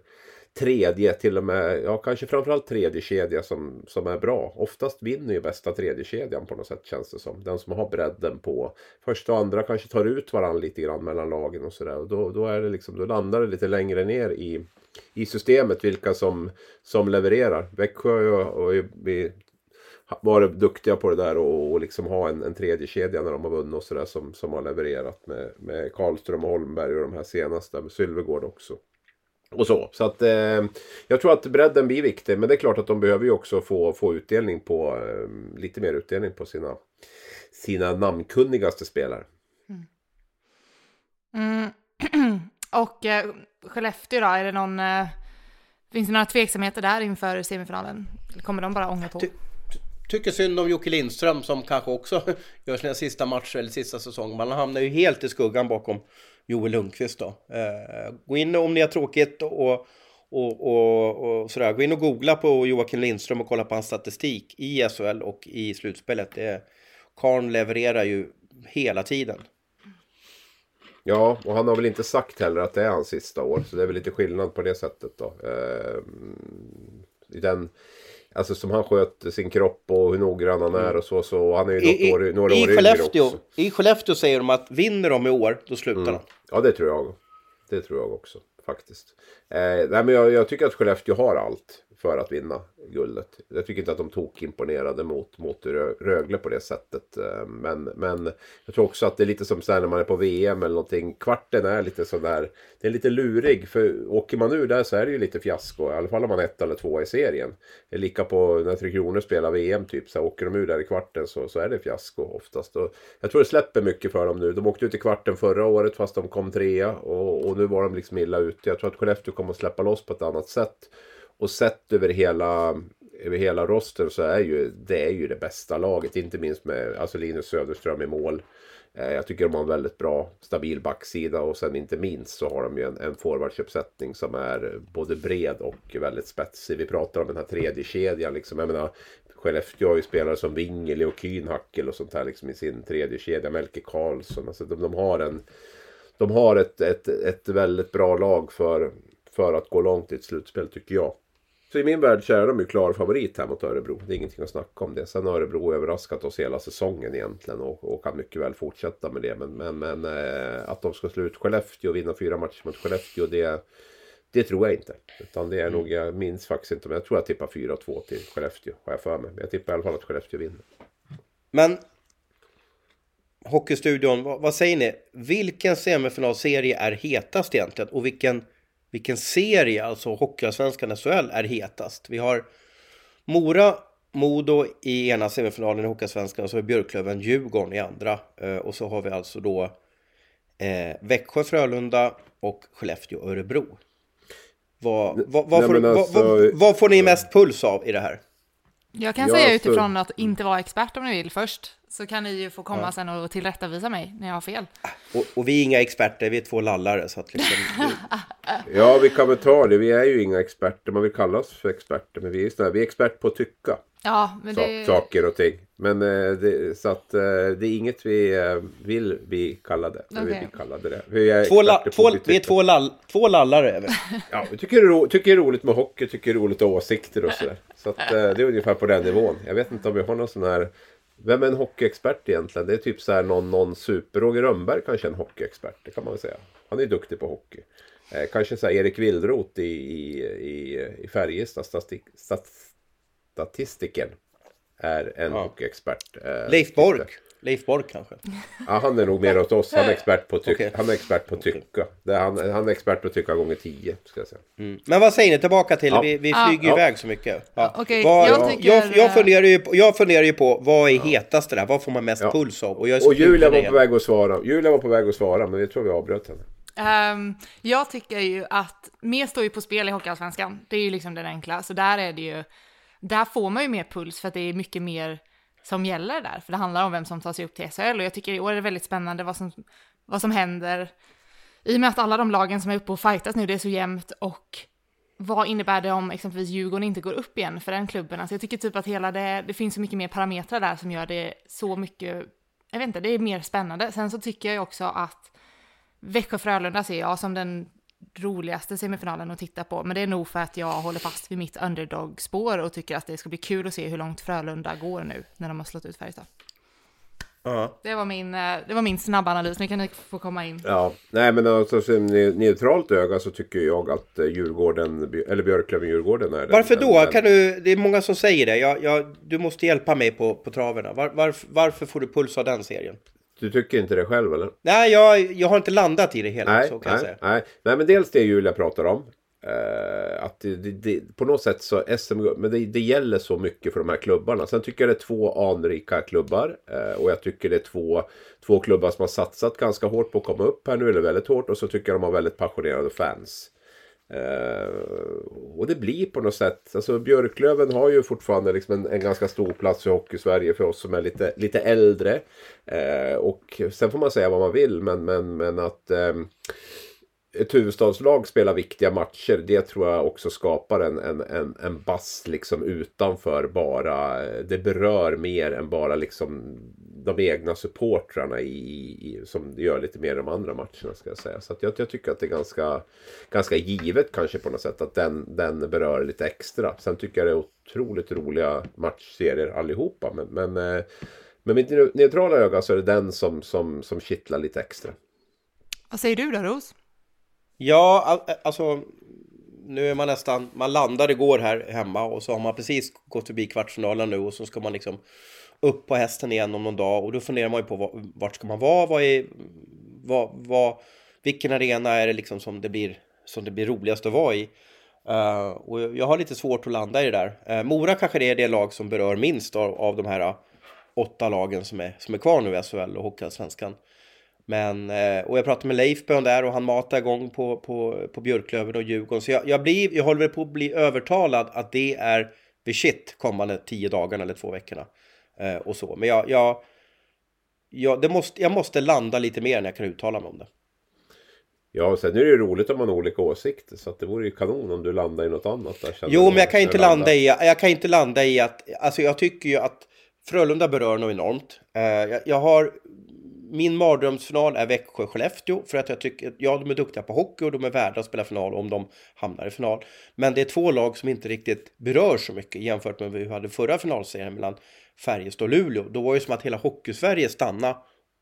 tredje, till och med, ja kanske framförallt tredje kedja som, som är bra. Oftast vinner ju bästa tredje kedjan på något sätt känns det som. Den som har bredden på första och andra kanske tar ut varandra lite grann mellan lagen och sådär. Då, då, är det liksom, då landar det lite längre ner i, i systemet vilka som, som levererar. Växjö har ju- vi varit duktiga på det där och, och liksom ha en, en tredje kedja när de har vunnit och sådär som, som har levererat med, med Karlström och Holmberg och de här senaste med Sylvegård också. Och så. Så att eh, jag tror att bredden blir viktig. Men det är klart att de behöver ju också få, få utdelning på eh, lite mer utdelning på sina, sina namnkunnigaste spelare. Mm. och eh, Skellefteå då, är det någon, eh, finns det några tveksamheter där inför semifinalen? Eller kommer de bara ånga på? Ty- Tycker synd om Jocke Lindström som kanske också gör sina sista matcher eller sista säsong. Man hamnar ju helt i skuggan bakom Joel Lundqvist då. Eh, gå in om ni har tråkigt och, och, och, och sådär. Gå in och googla på Joakim Lindström och kolla på hans statistik i SHL och i slutspelet. Det, Karn levererar ju hela tiden. Ja, och han har väl inte sagt heller att det är hans sista år. Så det är väl lite skillnad på det sättet då. Eh, i den, alltså som han sköter sin kropp och hur noggrann han är och så. så han är ju något I, år, några i, år Skellefteå, också. I Skellefteå säger de att vinner de i år, då slutar de. Ja, det tror jag. Det tror jag också faktiskt. Eh, nej, men jag, jag tycker att Skellefteå har allt för att vinna guldet. Jag tycker inte att de tog imponerade mot, mot Rögle på det sättet. Eh, men, men jag tror också att det är lite som så här när man är på VM eller någonting. Kvarten är lite sådär. Det är lite lurig. För åker man ur där så är det ju lite fiasko. I alla fall om man är ett eller två i serien. Det är lika på när Tre Kronor spelar VM typ. Så här, åker de ur där i kvarten så, så är det fiasko oftast. Och jag tror det släpper mycket för dem nu. De åkte ut i kvarten förra året fast de kom trea. Och, och nu var de liksom illa ute. Jag tror att Skellefteå kommer att släppa loss på ett annat sätt. Och sett över hela, över hela rosten så är ju det är ju det bästa laget. Inte minst med alltså Linus Söderström i mål. Eh, Jag tycker de har en väldigt bra stabil backsida och sen inte minst så har de ju en, en forwardsuppsättning som är både bred och väldigt spetsig. Vi pratar om den här tredje kedjan liksom. Jag menar, Skellefteå har ju spelare som Wingeli och Kühnhackel och sånt här liksom i sin tredje kedja. Melke Karlsson. Alltså de, de har en de har ett, ett, ett väldigt bra lag för, för att gå långt i ett slutspel tycker jag. Så i min värld så är de ju klar favorit här mot Örebro. Det är ingenting att snacka om det. Sen har Örebro överraskat oss hela säsongen egentligen och, och kan mycket väl fortsätta med det. Men, men, men eh, att de ska slå ut Skellefteå och vinna fyra matcher mot Skellefteå det, det tror jag inte. Utan det är nog, jag minns faktiskt inte, men jag tror jag tippar 4-2 till Skellefteå. Har jag för mig. Men jag tippar i alla fall att Skellefteå vinner. Men Hockeystudion, vad, vad säger ni? Vilken semifinalserie är hetast egentligen? Och vilken, vilken serie, alltså Hockeyallsvenskan SHL, är hetast? Vi har Mora, Modo i ena semifinalen i Hockeyallsvenskan och så har vi Björklöven, Djurgården i andra. Eh, och så har vi alltså då eh, Växjö, Frölunda och Skellefteå, Örebro. Vad, vad, vad, Nej, får, alltså- vad, vad får ni mest puls av i det här? Jag kan Ja, säga alltså- utifrån att inte vara expert om ni vill först, så kan ni ju få komma sen och tillrättavisa mig när jag har fel. Och, och vi är inga experter, vi är två lallare. Så att liksom, Ja, vi kan väl ta det. Vi är ju inga experter. Man vill kalla oss för experter. Men vi är, såna, vi är expert på att tycka Ja, men det... saker och ting. Men eh, det, så att eh, det är inget vi eh, vill bli kallade. Men vi blir kallade det. Vi är, två, la, två, vi är två, lall, två lallare. Är vi. Ja, vi tycker det, är ro, tycker det är roligt med hockey, tycker det är roligt med åsikter och sådär. Så att, det är ungefär på den nivån. Jag vet inte om vi har någon sån här... Vem är en hockeyexpert egentligen? Det är typ så här någon, någon super... Roger Rönnberg kanske är en hockeyexpert, det kan man väl säga. Han är duktig på hockey. Eh, kanske så här Erik Wildroth i, i, i, i Färjestad, statistik, stat, statistiken, är en Ja. hockeyexpert. Eh, Leif Bork. Leif Bork kanske. Ja, han är nog mer åt oss. Han är expert på, tyck, Okej. han är expert på tycka. Det är, han, han är expert på att tycka gånger tio, ska jag säga. Mm. Men vad säger ni tillbaka till? Ja. Vi, vi Ja. flyger Ja. iväg så mycket. Ja. okej, Vad- jag tycker- jag, jag, funderar ju på, jag funderar ju på vad är hetast det där? Vad får man mest Ja. puls av? Och, jag Och Julia var på väg att svara. Julia var på väg att svara, men jag tror vi avbröt henne. Ehm, jag tycker ju att mer står ju på spel i Hockeyallsvenskan. Det är ju liksom den enkla. Så där är det ju, där får man ju mer puls för att det är mycket mer som gäller där. För det handlar om vem som tar sig upp till SHL och jag tycker i år är det väldigt spännande vad som, vad som händer. I och med att alla de lagen som är uppe och fightas nu, det är så jämnt och vad innebär det om exempelvis Djurgården inte går upp igen för den klubben? Alltså jag tycker typ att hela det, det finns så mycket mer parametrar där som gör det så mycket, jag vet inte, det är mer spännande. Sen så tycker jag ju också att Växjö-Frölunda ser jag som den roligaste semifinalen att titta på, men det är nog för att jag håller fast vid mitt underdog-spår och tycker att det ska bli kul att se hur långt Frölunda går nu när de har slått ut Färjestad. Ja. Det var min, eh, det var min snabba analys, nu kan ni få komma in. Ja, nej men alltså som ne- neutralt öga så tycker jag att eh, Djurgården, eller Björklöven-Djurgården är den. Varför den- då? den- Kan du, det är många som säger det. Jag, jag, du måste hjälpa mig på, på traverna. Var, varför, varför får du puls av den serien? Du tycker inte det själv eller? Nej, jag, jag har inte landat i det hela. Nej, så kan jag nej, säga. nej. nej, men dels det Julia pratar om. Eh, att det, det, på något sätt så SM, men det, det gäller så mycket för de här klubbarna. Sen tycker jag det är två anrika klubbar. eh, och jag tycker det är två, två klubbar som har satsat ganska hårt på att komma upp här nu, eller väldigt hårt. Och så tycker jag de har väldigt passionerade fans. Eh, och det blir på något sätt, alltså Björklöven har ju fortfarande liksom en, en ganska stor plats i Hockey-Sverige för oss som är lite, lite äldre. Eh, och sen får man säga vad man vill, men, men, men att ehm, ett huvudstadslag spelar viktiga matcher. Det tror jag också skapar en, en, en, en bass liksom utanför bara. Det berör mer än bara liksom de egna supportrarna i, i, som det gör lite mer i de andra matcherna ska jag säga. Så att jag, jag tycker att det är ganska, ganska givet kanske på något sätt att den, den berör lite extra. Sen tycker jag det är otroligt roliga matchserier allihopa. Men, men eh, med mitt neutrala öga så är det den som, som, som kittlar lite extra. Vad säger du då, Ros? Ja, eh, alltså nu är man nästan, man landade igår här hemma och så har man precis gått förbi kvartsfinalen nu och så ska man liksom upp på hästen igen om någon dag och då funderar man ju på vart ska man vara, vad är, vad, vad, vilken arena är det liksom som det blir, som det blir roligast att vara i. Uh, och jag har lite svårt att landa i det där. Uh, Mora kanske det är det lag som berör minst av, av de här uh, åtta lagen som är, som är kvar nu i SHL och Hockeyallsvenskan. Men, eh, och jag pratade med Leif Bön där och han matade igång på, på, på Björklöven och Djurgården. Så jag, jag, blir, jag håller på att bli övertalad att det är the shit kommande tio dagarna eller två veckorna. Eh, och så. Men jag, jag, jag, det måste, jag måste landa lite mer när jag kan uttala mig om det. Ja, sen är det ju roligt om man har olika åsikter. Så att det vore ju kanon om du landar i något annat. Där, Jo, men jag kan inte landa i, jag kan inte landa i att, alltså jag tycker ju att Frölunda berör något enormt. Eh, jag, jag har, min mardrömsfinal är Växjö-Skellefteå för att jag tycker, ja de är duktiga på hockey och de är värda att spela final om de hamnar i final. Men det är två lag som inte riktigt berör så mycket jämfört med vad vi hade förra finalserien mellan Färjestad och Luleå. Då var det som att hela Hockeysverige stannade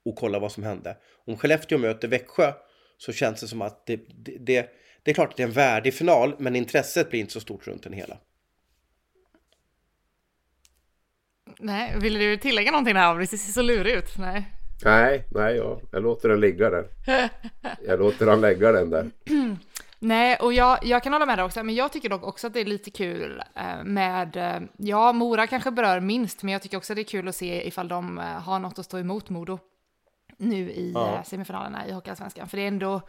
och kollade vad som hände. Om Skellefteå möter Växjö så känns det som att det, det, det, det är klart att det är en värdig final, men intresset blir inte så stort runt den hela. Nej, vill du tillägga någonting där? Det ser så lurig ut. Nej. Nej, nej, ja. jag låter den ligga där. Jag låter han lägga den där. Nej, och jag, jag kan hålla med dig också, men jag tycker dock också att det är lite kul eh, med, eh, ja, Mora kanske berör minst, men jag tycker också att det är kul att se ifall de eh, har något att stå emot Modo nu i Ja. semifinalerna i Hockeyallsvenskan, för det är ändå...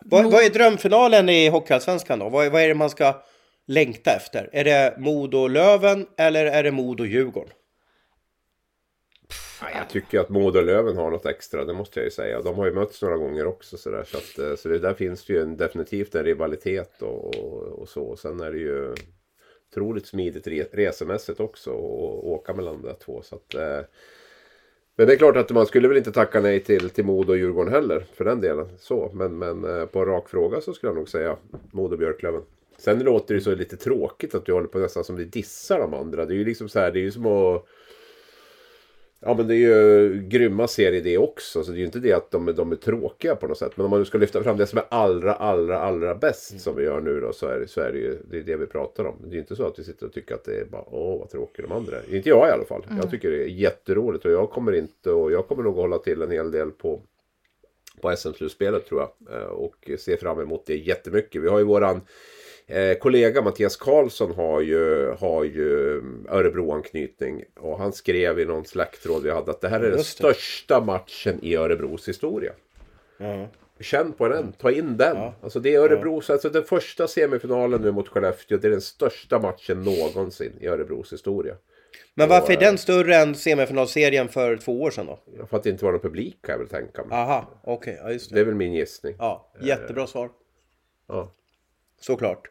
Vad, vad är drömfinalen i Hockeyallsvenskan då? Vad, vad är det man ska längta efter? Är det Modo-Löven eller är det Modo-Djurgården? Ja, jag tycker att Modo och Löven har något extra, det måste jag ju säga. De har ju mötts några gånger också så där. Så, att, eh, så det, där finns det ju en, definitivt en rivalitet och, och, och så. Sen är det ju otroligt smidigt re, resemässigt också att åka mellan de där två. Så att, eh, men det är klart att man skulle väl inte tacka nej till, till Modo och Djurgården heller för den delen. Så, men, men eh, på en rak fråga så skulle jag nog säga Modo och Björklöven. Sen låter det så lite tråkigt att du håller på nästan som vi dissar de andra. Det är ju liksom så här, det är ju som att Ja men det är ju grymma serier det också. Så det är ju inte det att de, är- de är tråkiga på något sätt. Men om man nu ska lyfta fram det som är allra, allra, allra bäst som vi gör nu då. Så är så är det ju det, är det vi pratar om. Det är ju inte så att vi sitter och tycker att det är bara åh vad tråkiga de andra är. Inte jag i alla fall. Jag tycker det är jätteroligt. Och jag kommer inte och jag kommer nog att hålla till en hel del på på SM-slutspelet tror jag. Eh, Och ser fram emot det jättemycket. Vi har ju våran eh, kollega Mattias Karlsson har ju, har ju Örebro-anknytning. Och han skrev i någon släkttråd vi hade att det här är den största matchen i Örebros historia. Ja. Känn på den, ta in den. Alltså det är Örebros, alltså den första semifinalen nu mot Skellefteå. Det är den största matchen någonsin i Örebros historia. Men varför är den större än semifinalserien för två år sedan då? För att det inte var någon publik kan jag väl tänka mig. Aha, okej, ja just Det det. är väl min gissning. Ja, jättebra svar. Ja. Såklart.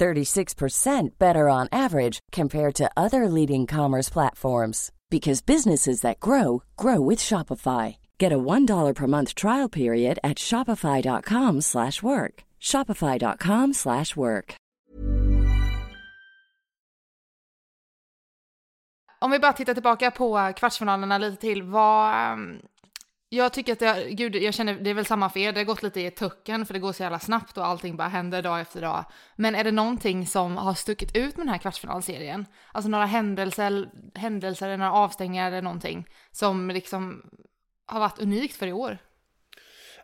36% better on average compared to other leading commerce platforms because businesses that grow grow with Shopify. Get a $1 per month trial period at shopify.com slash work. shopify.com slash work. Om vi bara tittar tillbaka på kvartsfinalerna lite till, vad... Ehm, Jag tycker att det, gud, jag känner, det är väl samma för er, det har gått lite i tucken för det går så jävla snabbt och allting bara händer dag efter dag. Men är det någonting som har stuckit ut med den här kvartsfinalserien? Alltså några händelser, händelser eller några avstängningar eller någonting som liksom har varit unikt för i år?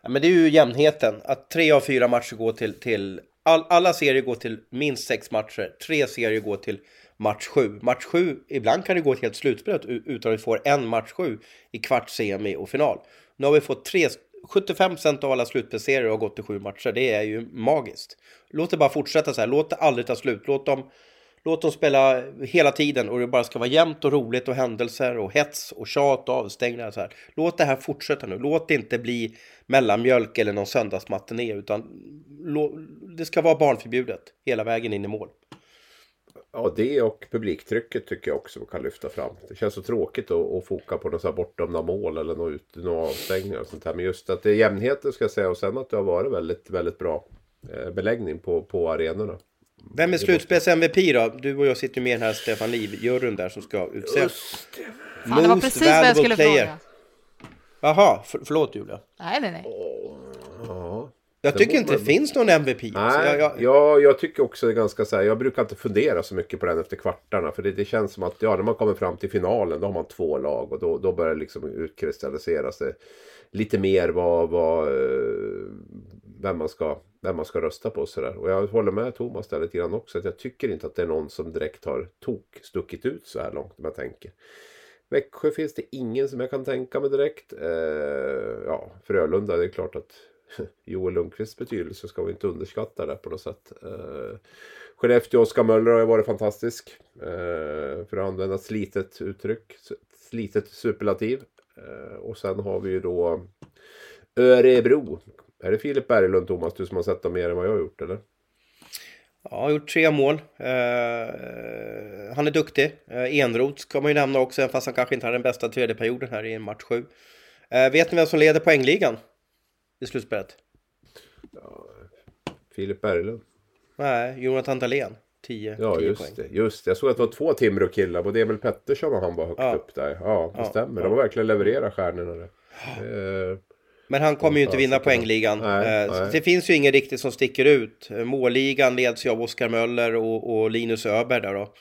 Ja, men det är ju jämnheten. Att tre av fyra matcher går till... till all, alla serier går till minst sex matcher. Tre serier går till match sju. Match 7, ibland kan det gå ett helt slutspel utan att vi får en match sju i kvart, semi och final. Nu har vi fått tre... 75% av alla slutspelsserier har gått till sju matcher. Det är ju magiskt. Låt det bara fortsätta så här. Låt det aldrig ta slut. Låt dem, låt dem spela hela tiden och det bara ska vara jämnt och roligt och händelser och hets och tjat och avstängningar. Så här. Låt det här fortsätta nu. Låt det inte bli mellanmjölk eller någon söndagsmatiné utan lå- det ska vara barnförbjudet hela vägen in i mål. Ja, det och publiktrycket tycker jag också kan lyfta fram. Det känns så tråkigt att, att foka på något så här bortdömda mål eller några, ut, några avstängningar och sånt här. Men just att det är jämnheten ska jag säga och sen att det har varit väldigt, väldigt bra eh, beläggning på, på arenorna. Vem är slutspels-MVP då? Du och jag sitter ju med i den här Stefan Liv-juryn där som ska utse Fan, det var Most precis vad jag valuable skulle player. fråga. Jaha, för, förlåt Julia. Nej, nej, nej. Ja. Jag tycker inte det finns någon MVP. Nej, jag, jag, jag, jag tycker också det är ganska så här, jag brukar inte fundera så mycket på den efter kvartarna. För det, det känns som att ja, när man kommer fram till finalen då har man två lag och då, då börjar det liksom utkristallisera sig lite mer vad, vad, eh, vem, man ska, vem man ska rösta på. och Så där. Och jag håller med Thomas där lite grann också. Att jag tycker inte att det är någon som direkt har tok stuckit ut så här långt om jag tänker. Växjö finns det ingen som jag kan tänka mig direkt. Eh, ja, Frölunda, det är klart att Joel Lundqvists betydelse ska vi inte underskatta det på något sätt. Eh, Skellefteå, Oskar Möller har ju varit fantastisk. Eh, för att använda ett slitet uttryck. ett Slitet superlativ. Eh, och sen har vi ju då Örebro. Är det Filip Berglund, Thomas, du som har sett dem mer än vad jag har gjort eller? Ja, har gjort tre mål. Eh, han är duktig. Eh, Enroth ska man ju nämna också, även fast han kanske inte hade den bästa tredje perioden här i en match sju. Eh, vet ni vem som leder poängligan i slutspelet? Filip Berglund. Nej, Jonathan Dahlén. 10 Ja, 10 just poäng. det. Just det. Jag såg att det var två Timrå-killar. Både Emil Pettersson och han var högt Ja. upp där. Ja, det Ja, stämmer. ja. De har verkligen levererat stjärnorna där. Eh, Men han kommer ju inte Ja, vinna poängligan. Nej, Eh, nej. Det finns ju ingen riktigt som sticker ut. Målligan leds ju av Oskar Möller och, och Linus Öberg där då.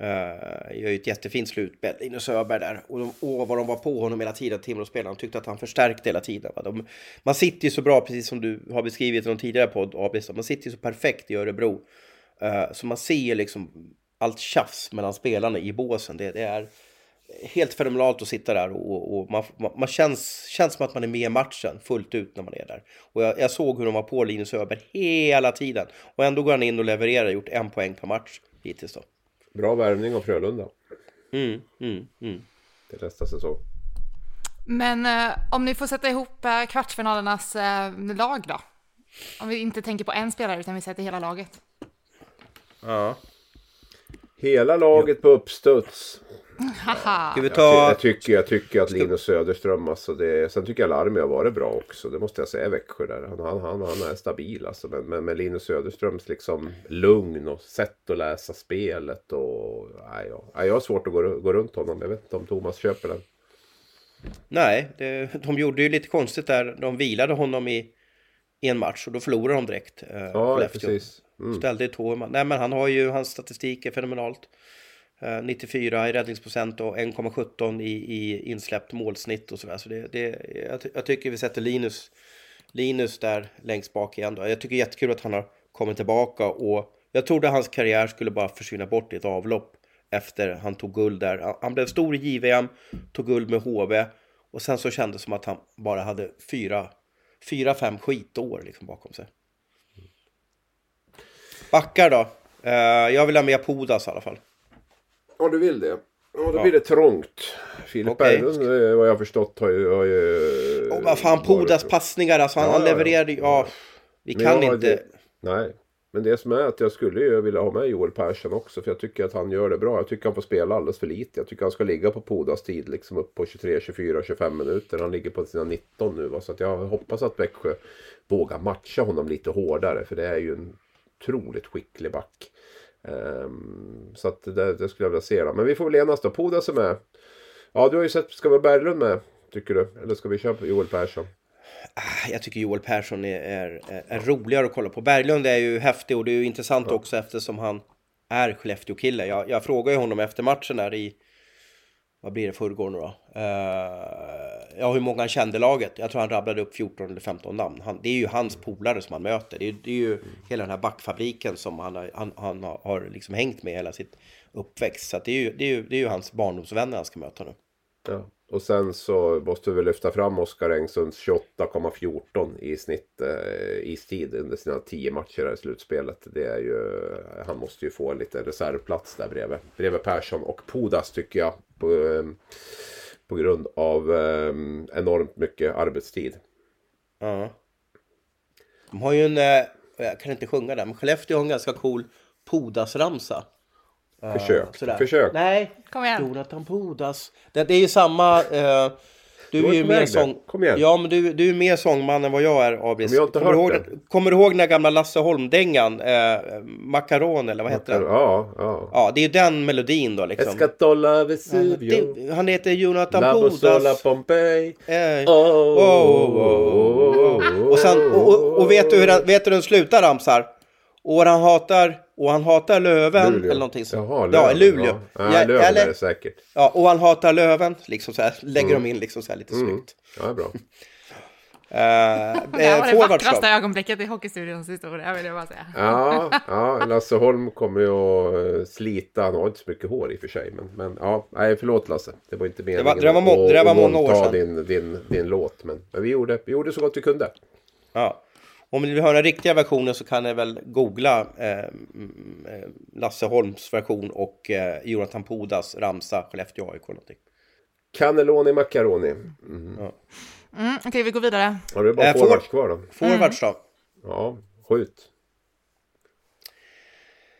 Uh, gör ju ett jättefint slutspel, Linus Öberg där. Och, de, och vad de var på honom hela tiden, Timrå-spelarna. De tyckte att han förstärkte hela tiden. De, man sitter ju så bra, precis som du har beskrivit i någon tidigare podd, Abis. Man sitter ju så perfekt i Örebro. Uh, så man ser liksom allt tjafs mellan spelarna i båsen. Det, det är helt fenomenalt att sitta där och, och man, man, man känns, känns som att man är med i matchen fullt ut när man är där. Och jag, jag såg hur de var på Linus Öberg hela tiden. Och ändå går han in och levererar, gjort en poäng per match hittills då bra värvning av Frölunda Mm, mm, mm. till nästa säsong. Men eh, om ni får sätta ihop eh, kvartsfinalernas eh, lag då? Om vi inte tänker på en spelare utan vi sätter hela laget. Ja. Hela laget på uppstuds. Haha! Ska vi Jag, ty- ta... jag, tycker, jag tycker att Linus Söderström, alltså det, sen tycker jag Larmi har varit bra också. Det måste jag säga, Växjö där. Han, han, han, han är stabil alltså. Men, men med Linus Söderströms liksom lugn och sätt att läsa spelet och... Nej, jag, nej, jag har svårt att gå, gå runt honom. Jag vet inte om Thomas köper den. Nej, det, de gjorde ju lite konstigt där. De vilade honom i, i en match och då förlorade de direkt. Eh, Ja, precis. Mm. Ställde ett tå. Nej, men han har ju, hans statistik är fenomenalt. Eh, 94 i räddningsprocent och 1,17 i, i insläppt målsnitt och sådär. Så det, det, jag, jag tycker vi sätter Linus, Linus där längst bak igen. Då. Jag tycker jättekul att han har kommit tillbaka och jag trodde hans karriär skulle bara försvinna bort i ett avlopp efter han tog guld där. Han- blev stor i JVM, tog guld med HV och sen så kändes det som att han bara hade fyra, fyra fem skitår liksom bakom sig. Backar då? Eh, jag vill ha med Podas i alla fall. Ja, du vill det. Ja, då Ja. blir det trångt. Filip Okej. Berglund, eh, vad jag förstått, har ju... Har ju Oh, vad fan, Podas varit- passningar alltså. Han, Ja, han levererade ju- ja. Vi Men kan inte... Det, nej, men det som är att jag skulle ju vilja ha med Joel Persson också. För jag tycker att han gör det bra. Jag tycker han får spela alldeles för lite. Jag tycker han ska ligga på Podas tid. Liksom upp på 23, 24, 25 minuter. Han ligger på sina 19 nu. Va? Så jag hoppas att Växjö vågar matcha honom lite hårdare. För det är ju en otroligt skicklig back. Ehm, så att det, det skulle jag vilja se. Då. Men vi får väl enas då. Podas är med. Ja, du har ju sett. Ska vi ha Berglund med? Tycker du? Eller ska vi köra på Joel Persson? Jag tycker Joel Persson är, är, är roligare att kolla på. Berglund är ju häftig och det är ju intressant också eftersom han är Skellefteå-kille. Jag, jag frågade ju honom efter matchen där i, vad blir det, förrgår nu då? Uh, ja, hur många han kände laget. Jag tror han rabblade upp 14 eller 15 namn. Han, det är ju hans polare som han möter. Det är, det är ju hela den här backfabriken som han, har- han, han har- har liksom hängt med hela sitt uppväxt. Så att det, är ju, det, är ju, det är ju hans barndomsvänner han ska möta nu. Ja. Och sen så måste vi lyfta fram Oskar Engsunds 28,14 i snitt eh, istid under sina 10 matcher här i slutspelet. Det är ju, han måste ju få lite reservplats där bredvid, bredvid Persson och Podas tycker jag. På, eh, på grund av eh, enormt mycket arbetstid. Ja. De har ju en, eh, jag kan inte sjunga den, men Skellefteå har en ganska cool Podas-ramsa. Eh, Försök, sådär. försök. Nej, Kom igen. Jonathan Podas. Det, det är ju samma... Eh, du Du är ju mer sång... Kom igen. Ja, men du, du är mer sångman än vad jag är, Abris. Men jag har inte kommer, du ihåg, den. kommer du ihåg den gamla Lasse Holm-dängan? Eh, Macaron, eller vad hette den? Ja, ja. Ja, det är ju den melodin då liksom. Escatola Vesuvio. Det, han heter Jonathan Labosola Podas. Pompeii. Eh, Oh, oh, oh, oh. Och, sen, och, och, och vet, du hur den, vet du hur den slutar ramsar? Och han hatar, och han hatar Löven Luleå. eller någonting sånt. Jaha, ja, Löven, Luleå. Ja, Ja, ja Löven eller, är det säkert. ja, och han hatar Löven, liksom så här, lägger de in liksom så här lite Mm. snyggt. Ja, bra. Det Eh, var det vackraste ögonblicket i Hockeystudions historia, vill jag bara säga. Ja, ja, Lasse Holm kommer ju att eh, slita. Han har inte så mycket hår i och för sig. Men, men ja, nej, förlåt Lasse. Det var inte meningen var- det var må- att- det var att många år våldta sedan. Din, din, din låt. Men, men vi, gjorde, vi gjorde så gott vi kunde. Ja. Om ni vill höra den riktiga versionen så kan ni väl googla eh, mm, eh, Lasse Holms version och eh, Jonathan Podas ramsa Skellefteå AIK någonting. Cannelloni Macaroni. Mm, Okej, vi går vidare. Har du bara Eh, forwards forward- kvar då? Forwards då? Ja, skjut.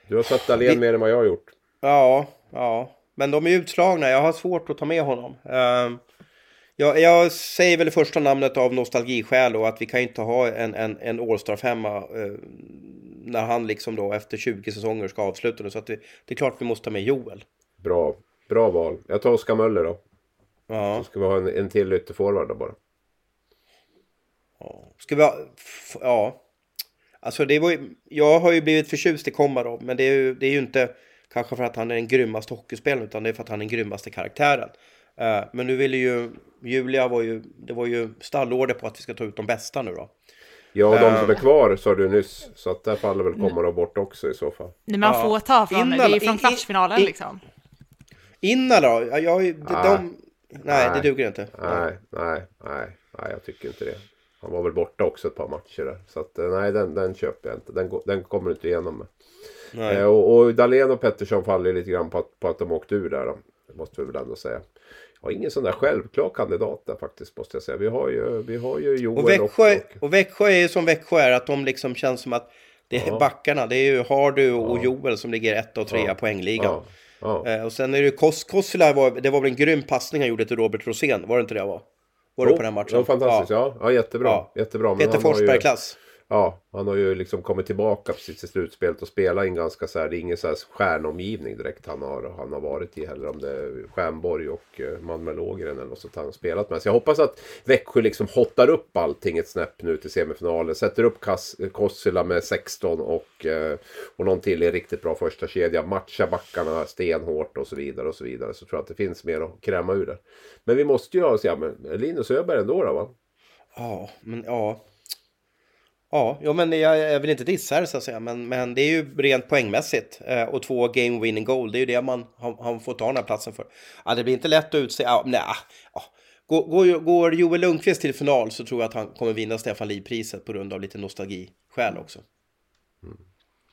Du har satt Dahlén mer än vad jag har gjort. Ja, ja. Men de är utslagna. Jag har svårt att ta med honom. Ehm, Ja, jag säger väl första namnet av nostalgiskäl och att vi kan ju inte ha en, en, en All-Star femma eh, när han liksom då efter 20 säsonger ska avsluta det. Så att det, det är klart vi måste ta med Joel. Bra, bra val. Jag tar Oskar Möller då. Ja. Så ska vi ha en, en till ytterforward då bara. ja. Ska vi ha, ja. Alltså det var ju, jag har ju blivit förtjust i Komarov, men det är, ju, det är ju inte kanske för att han är den grymmaste hockeyspelaren, utan det är för att han är den grymmaste karaktären. Eh, men nu ville ju, Julia var ju, det var ju stallorder på att vi ska ta ut de bästa nu då. Ja, och de Eh. som är kvar sa du nyss. Så att där faller väl Komarov bort också i så fall. Nej, man Ja. får ta från, Innan- det är från kvartsfinalen i- liksom. Innan då? Ja, jag, de, Nej. de, nej, det Nej. duger inte. Nej, nej, nej, nej, jag tycker inte det. Han var väl borta också ett par matcher där. Så att eh, nej, den, den köper jag inte. Den, den kommer du inte igenom med. Nej. Eh, och, och Dahlén och Pettersson faller lite grann på att, på att de åkte ur där då. Det måste vi väl ändå säga. Har ingen sån där självklar kandidat där faktiskt måste jag säga. Vi har ju, vi har ju Joel Och Växjö, och, och Växjö är ju som Växjö är, att de liksom känns som att det är Ja. backarna, det är ju Hardy och Ja. Joel som ligger etta och trea Ja. poängligan. Ja. Eh, och sen är det Kos, Kossila, var, det var väl en grym passning han gjorde till Robert Rosén, var det inte det? Var, var du Jo, på den matchen? Ja, fantastiskt. Ja, ja jättebra. Ja. jättebra. Men Peter Forsberg-klass. Ja, han har ju liksom kommit tillbaka precis i slutspelet och spelat i en ganska så här, det är ingen så här stjärnomgivning direkt han har, han har varit i heller. Om det är Stjärnborg och eh, Malmö Lågren eller något sånt han har spelat med. Så jag hoppas att Växjö liksom hottar upp allting ett snäpp nu till semifinalen. Sätter upp Kossila med 16 och, eh, och någon till i riktigt bra första kedja. Matchar backarna stenhårt och så vidare och så vidare. Så tror jag att det finns mer att kräma ur det. Men vi måste ju ha, ja, men Linus Öberg ändå då va? Ja, men ja. Ja, ja men jag, jag vill inte dissa det så att säga, men, men det är ju rent poängmässigt. Eh, och två game winning goal, det är ju det man han, han får ta den här platsen för. Ja, det blir inte lätt att utse, ja, nej, ja. Går, går, går Joel Lundqvist till final så tror jag att han kommer vinna Stefan Liv-priset på grund av lite nostalgiskäl också.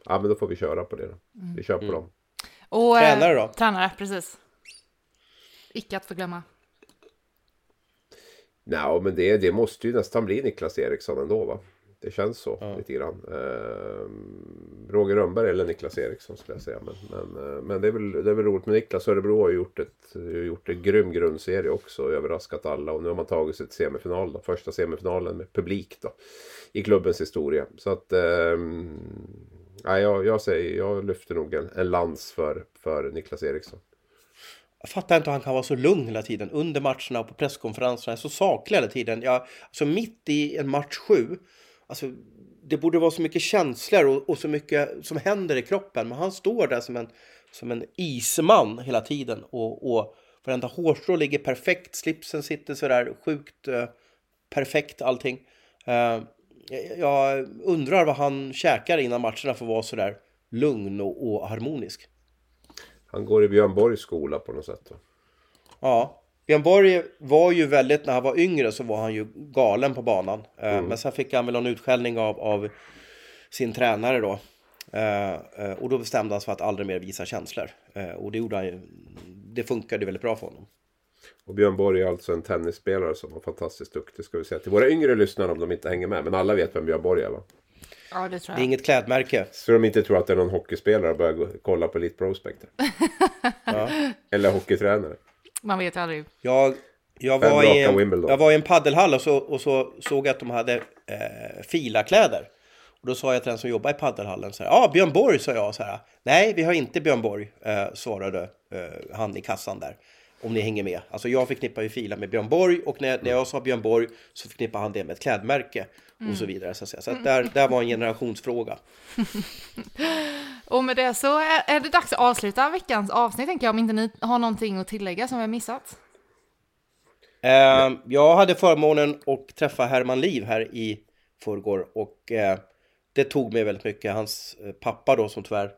Ja men då får vi köra på det då. Vi kör på dem. Och, eh, Tränare då? Tränare, precis. Icke att förglömma. Nej, men det, det måste ju nästan bli Niklas Eriksson ändå va? Det känns så lite grann. Eh, Roger Rönnberg eller Niklas Eriksson skulle jag säga. Men, men, eh, men det, är väl, det är väl roligt med Niklas. Örebro har gjort, ett, gjort en grym grundserie också. och Överraskat alla. Och nu har man tagit sig till semifinal då. Första semifinalen med publik då. I klubbens historia. Så att... Eh, nej, jag, jag säger, jag lyfter nog en, en lans för, för Niklas Eriksson. Jag fattar inte hur han kan vara så lugn hela tiden under matcherna och på presskonferenserna. Så saklig hela tiden. Jag, alltså mitt i en match sju. Alltså, det borde vara så mycket känslor och, och så mycket som händer i kroppen. Men han står där som en, som en isman hela tiden. Och, och varenda hårstrå ligger perfekt. Slipsen sitter sådär sjukt eh, perfekt allting. Eh, jag undrar vad han käkar innan matcherna för att vara sådär lugn och, och harmonisk. Han går i Björn Borgs skola på något sätt. Då. Ja, Björn Borg var ju väldigt, när han var yngre så var han ju galen på banan. Eh, Men sen fick han väl någon utskällning av, av sin tränare då. Eh, eh, och då bestämde han sig för att aldrig mer visa känslor. Och det gjorde han ju, det funkade väldigt bra för honom. Och Björn Borg är alltså en tennisspelare som var fantastiskt duktig ska vi säga till våra yngre lyssnare om de inte hänger med. Men alla vet vem Björn Borg är va? Ja, det tror Det är jag. inget klädmärke. Så de inte tror att det är någon hockeyspelare och börjar gå, kolla på Elite Prospector. Eller hockeytränare. Man vet aldrig. Jag, jag, var i en, jag var i en paddelhall och så, och så såg jag att de hade eh, filakläder. Och då sa jag till den som jobbar i paddelhallen så här, ja ah, Björn Borg sa jag så här. Nej, vi har inte Björn Borg, eh, svarade eh, han i kassan där. Om ni hänger med. Alltså jag förknippar ju filar med Björn Borg och när, när jag sa Björn Borg så förknippar han det med ett klädmärke och så vidare. Så, att säga. så att där, där var en generationsfråga. Och med det så är, det dags att avsluta veckans avsnitt, tänker jag, om inte ni har någonting att tillägga som vi har missat. Eh, jag hade förmånen att träffa Herman Liv här i förrgår och eh, det tog mig väldigt mycket. Hans eh, pappa då som tyvärr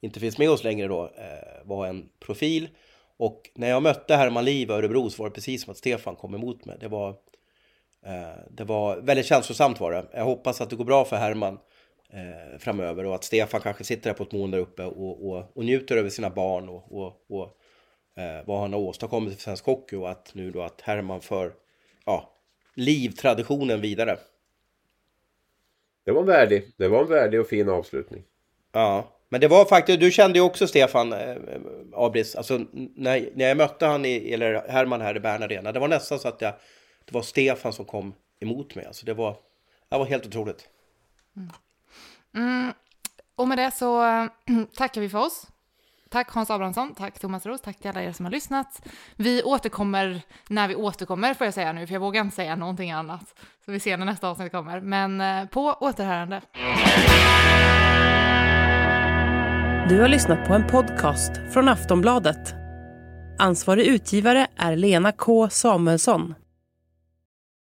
inte finns med oss längre då eh, var en profil och när jag mötte Herman Liv i Örebro så var det precis som att Stefan kom emot mig. Det var, eh, det var väldigt känslosamt var det. Jag hoppas att det går bra för Herman eh, framöver och att Stefan kanske sitter där på ett moln där uppe och, och, och njuter över sina barn och, och, och eh, vad han har åstadkommit för svensk hockey och att nu då att Herman för ja, livtraditionen vidare. Det var en värdig, det var en värdig och fin avslutning. Ja, Men det var faktiskt, du kände ju också Stefan eh, Abris, alltså när, när jag mötte han i, eller Herman här i Bern Arena, det var nästan så att jag, det var Stefan som kom emot mig. Alltså det var, det var helt otroligt. Mm. Mm, och med det så tackar vi för oss. Tack Hans Abrahamsson, tack Thomas Roos, tack till alla er som har lyssnat. Vi återkommer när vi återkommer får jag säga nu, för jag vågar inte säga någonting annat. Så vi ser när nästa avsnitt kommer. Men eh, på återhörande. Du har lyssnat på en podcast från Aftonbladet. Ansvarig utgivare är Lena K Samuelsson.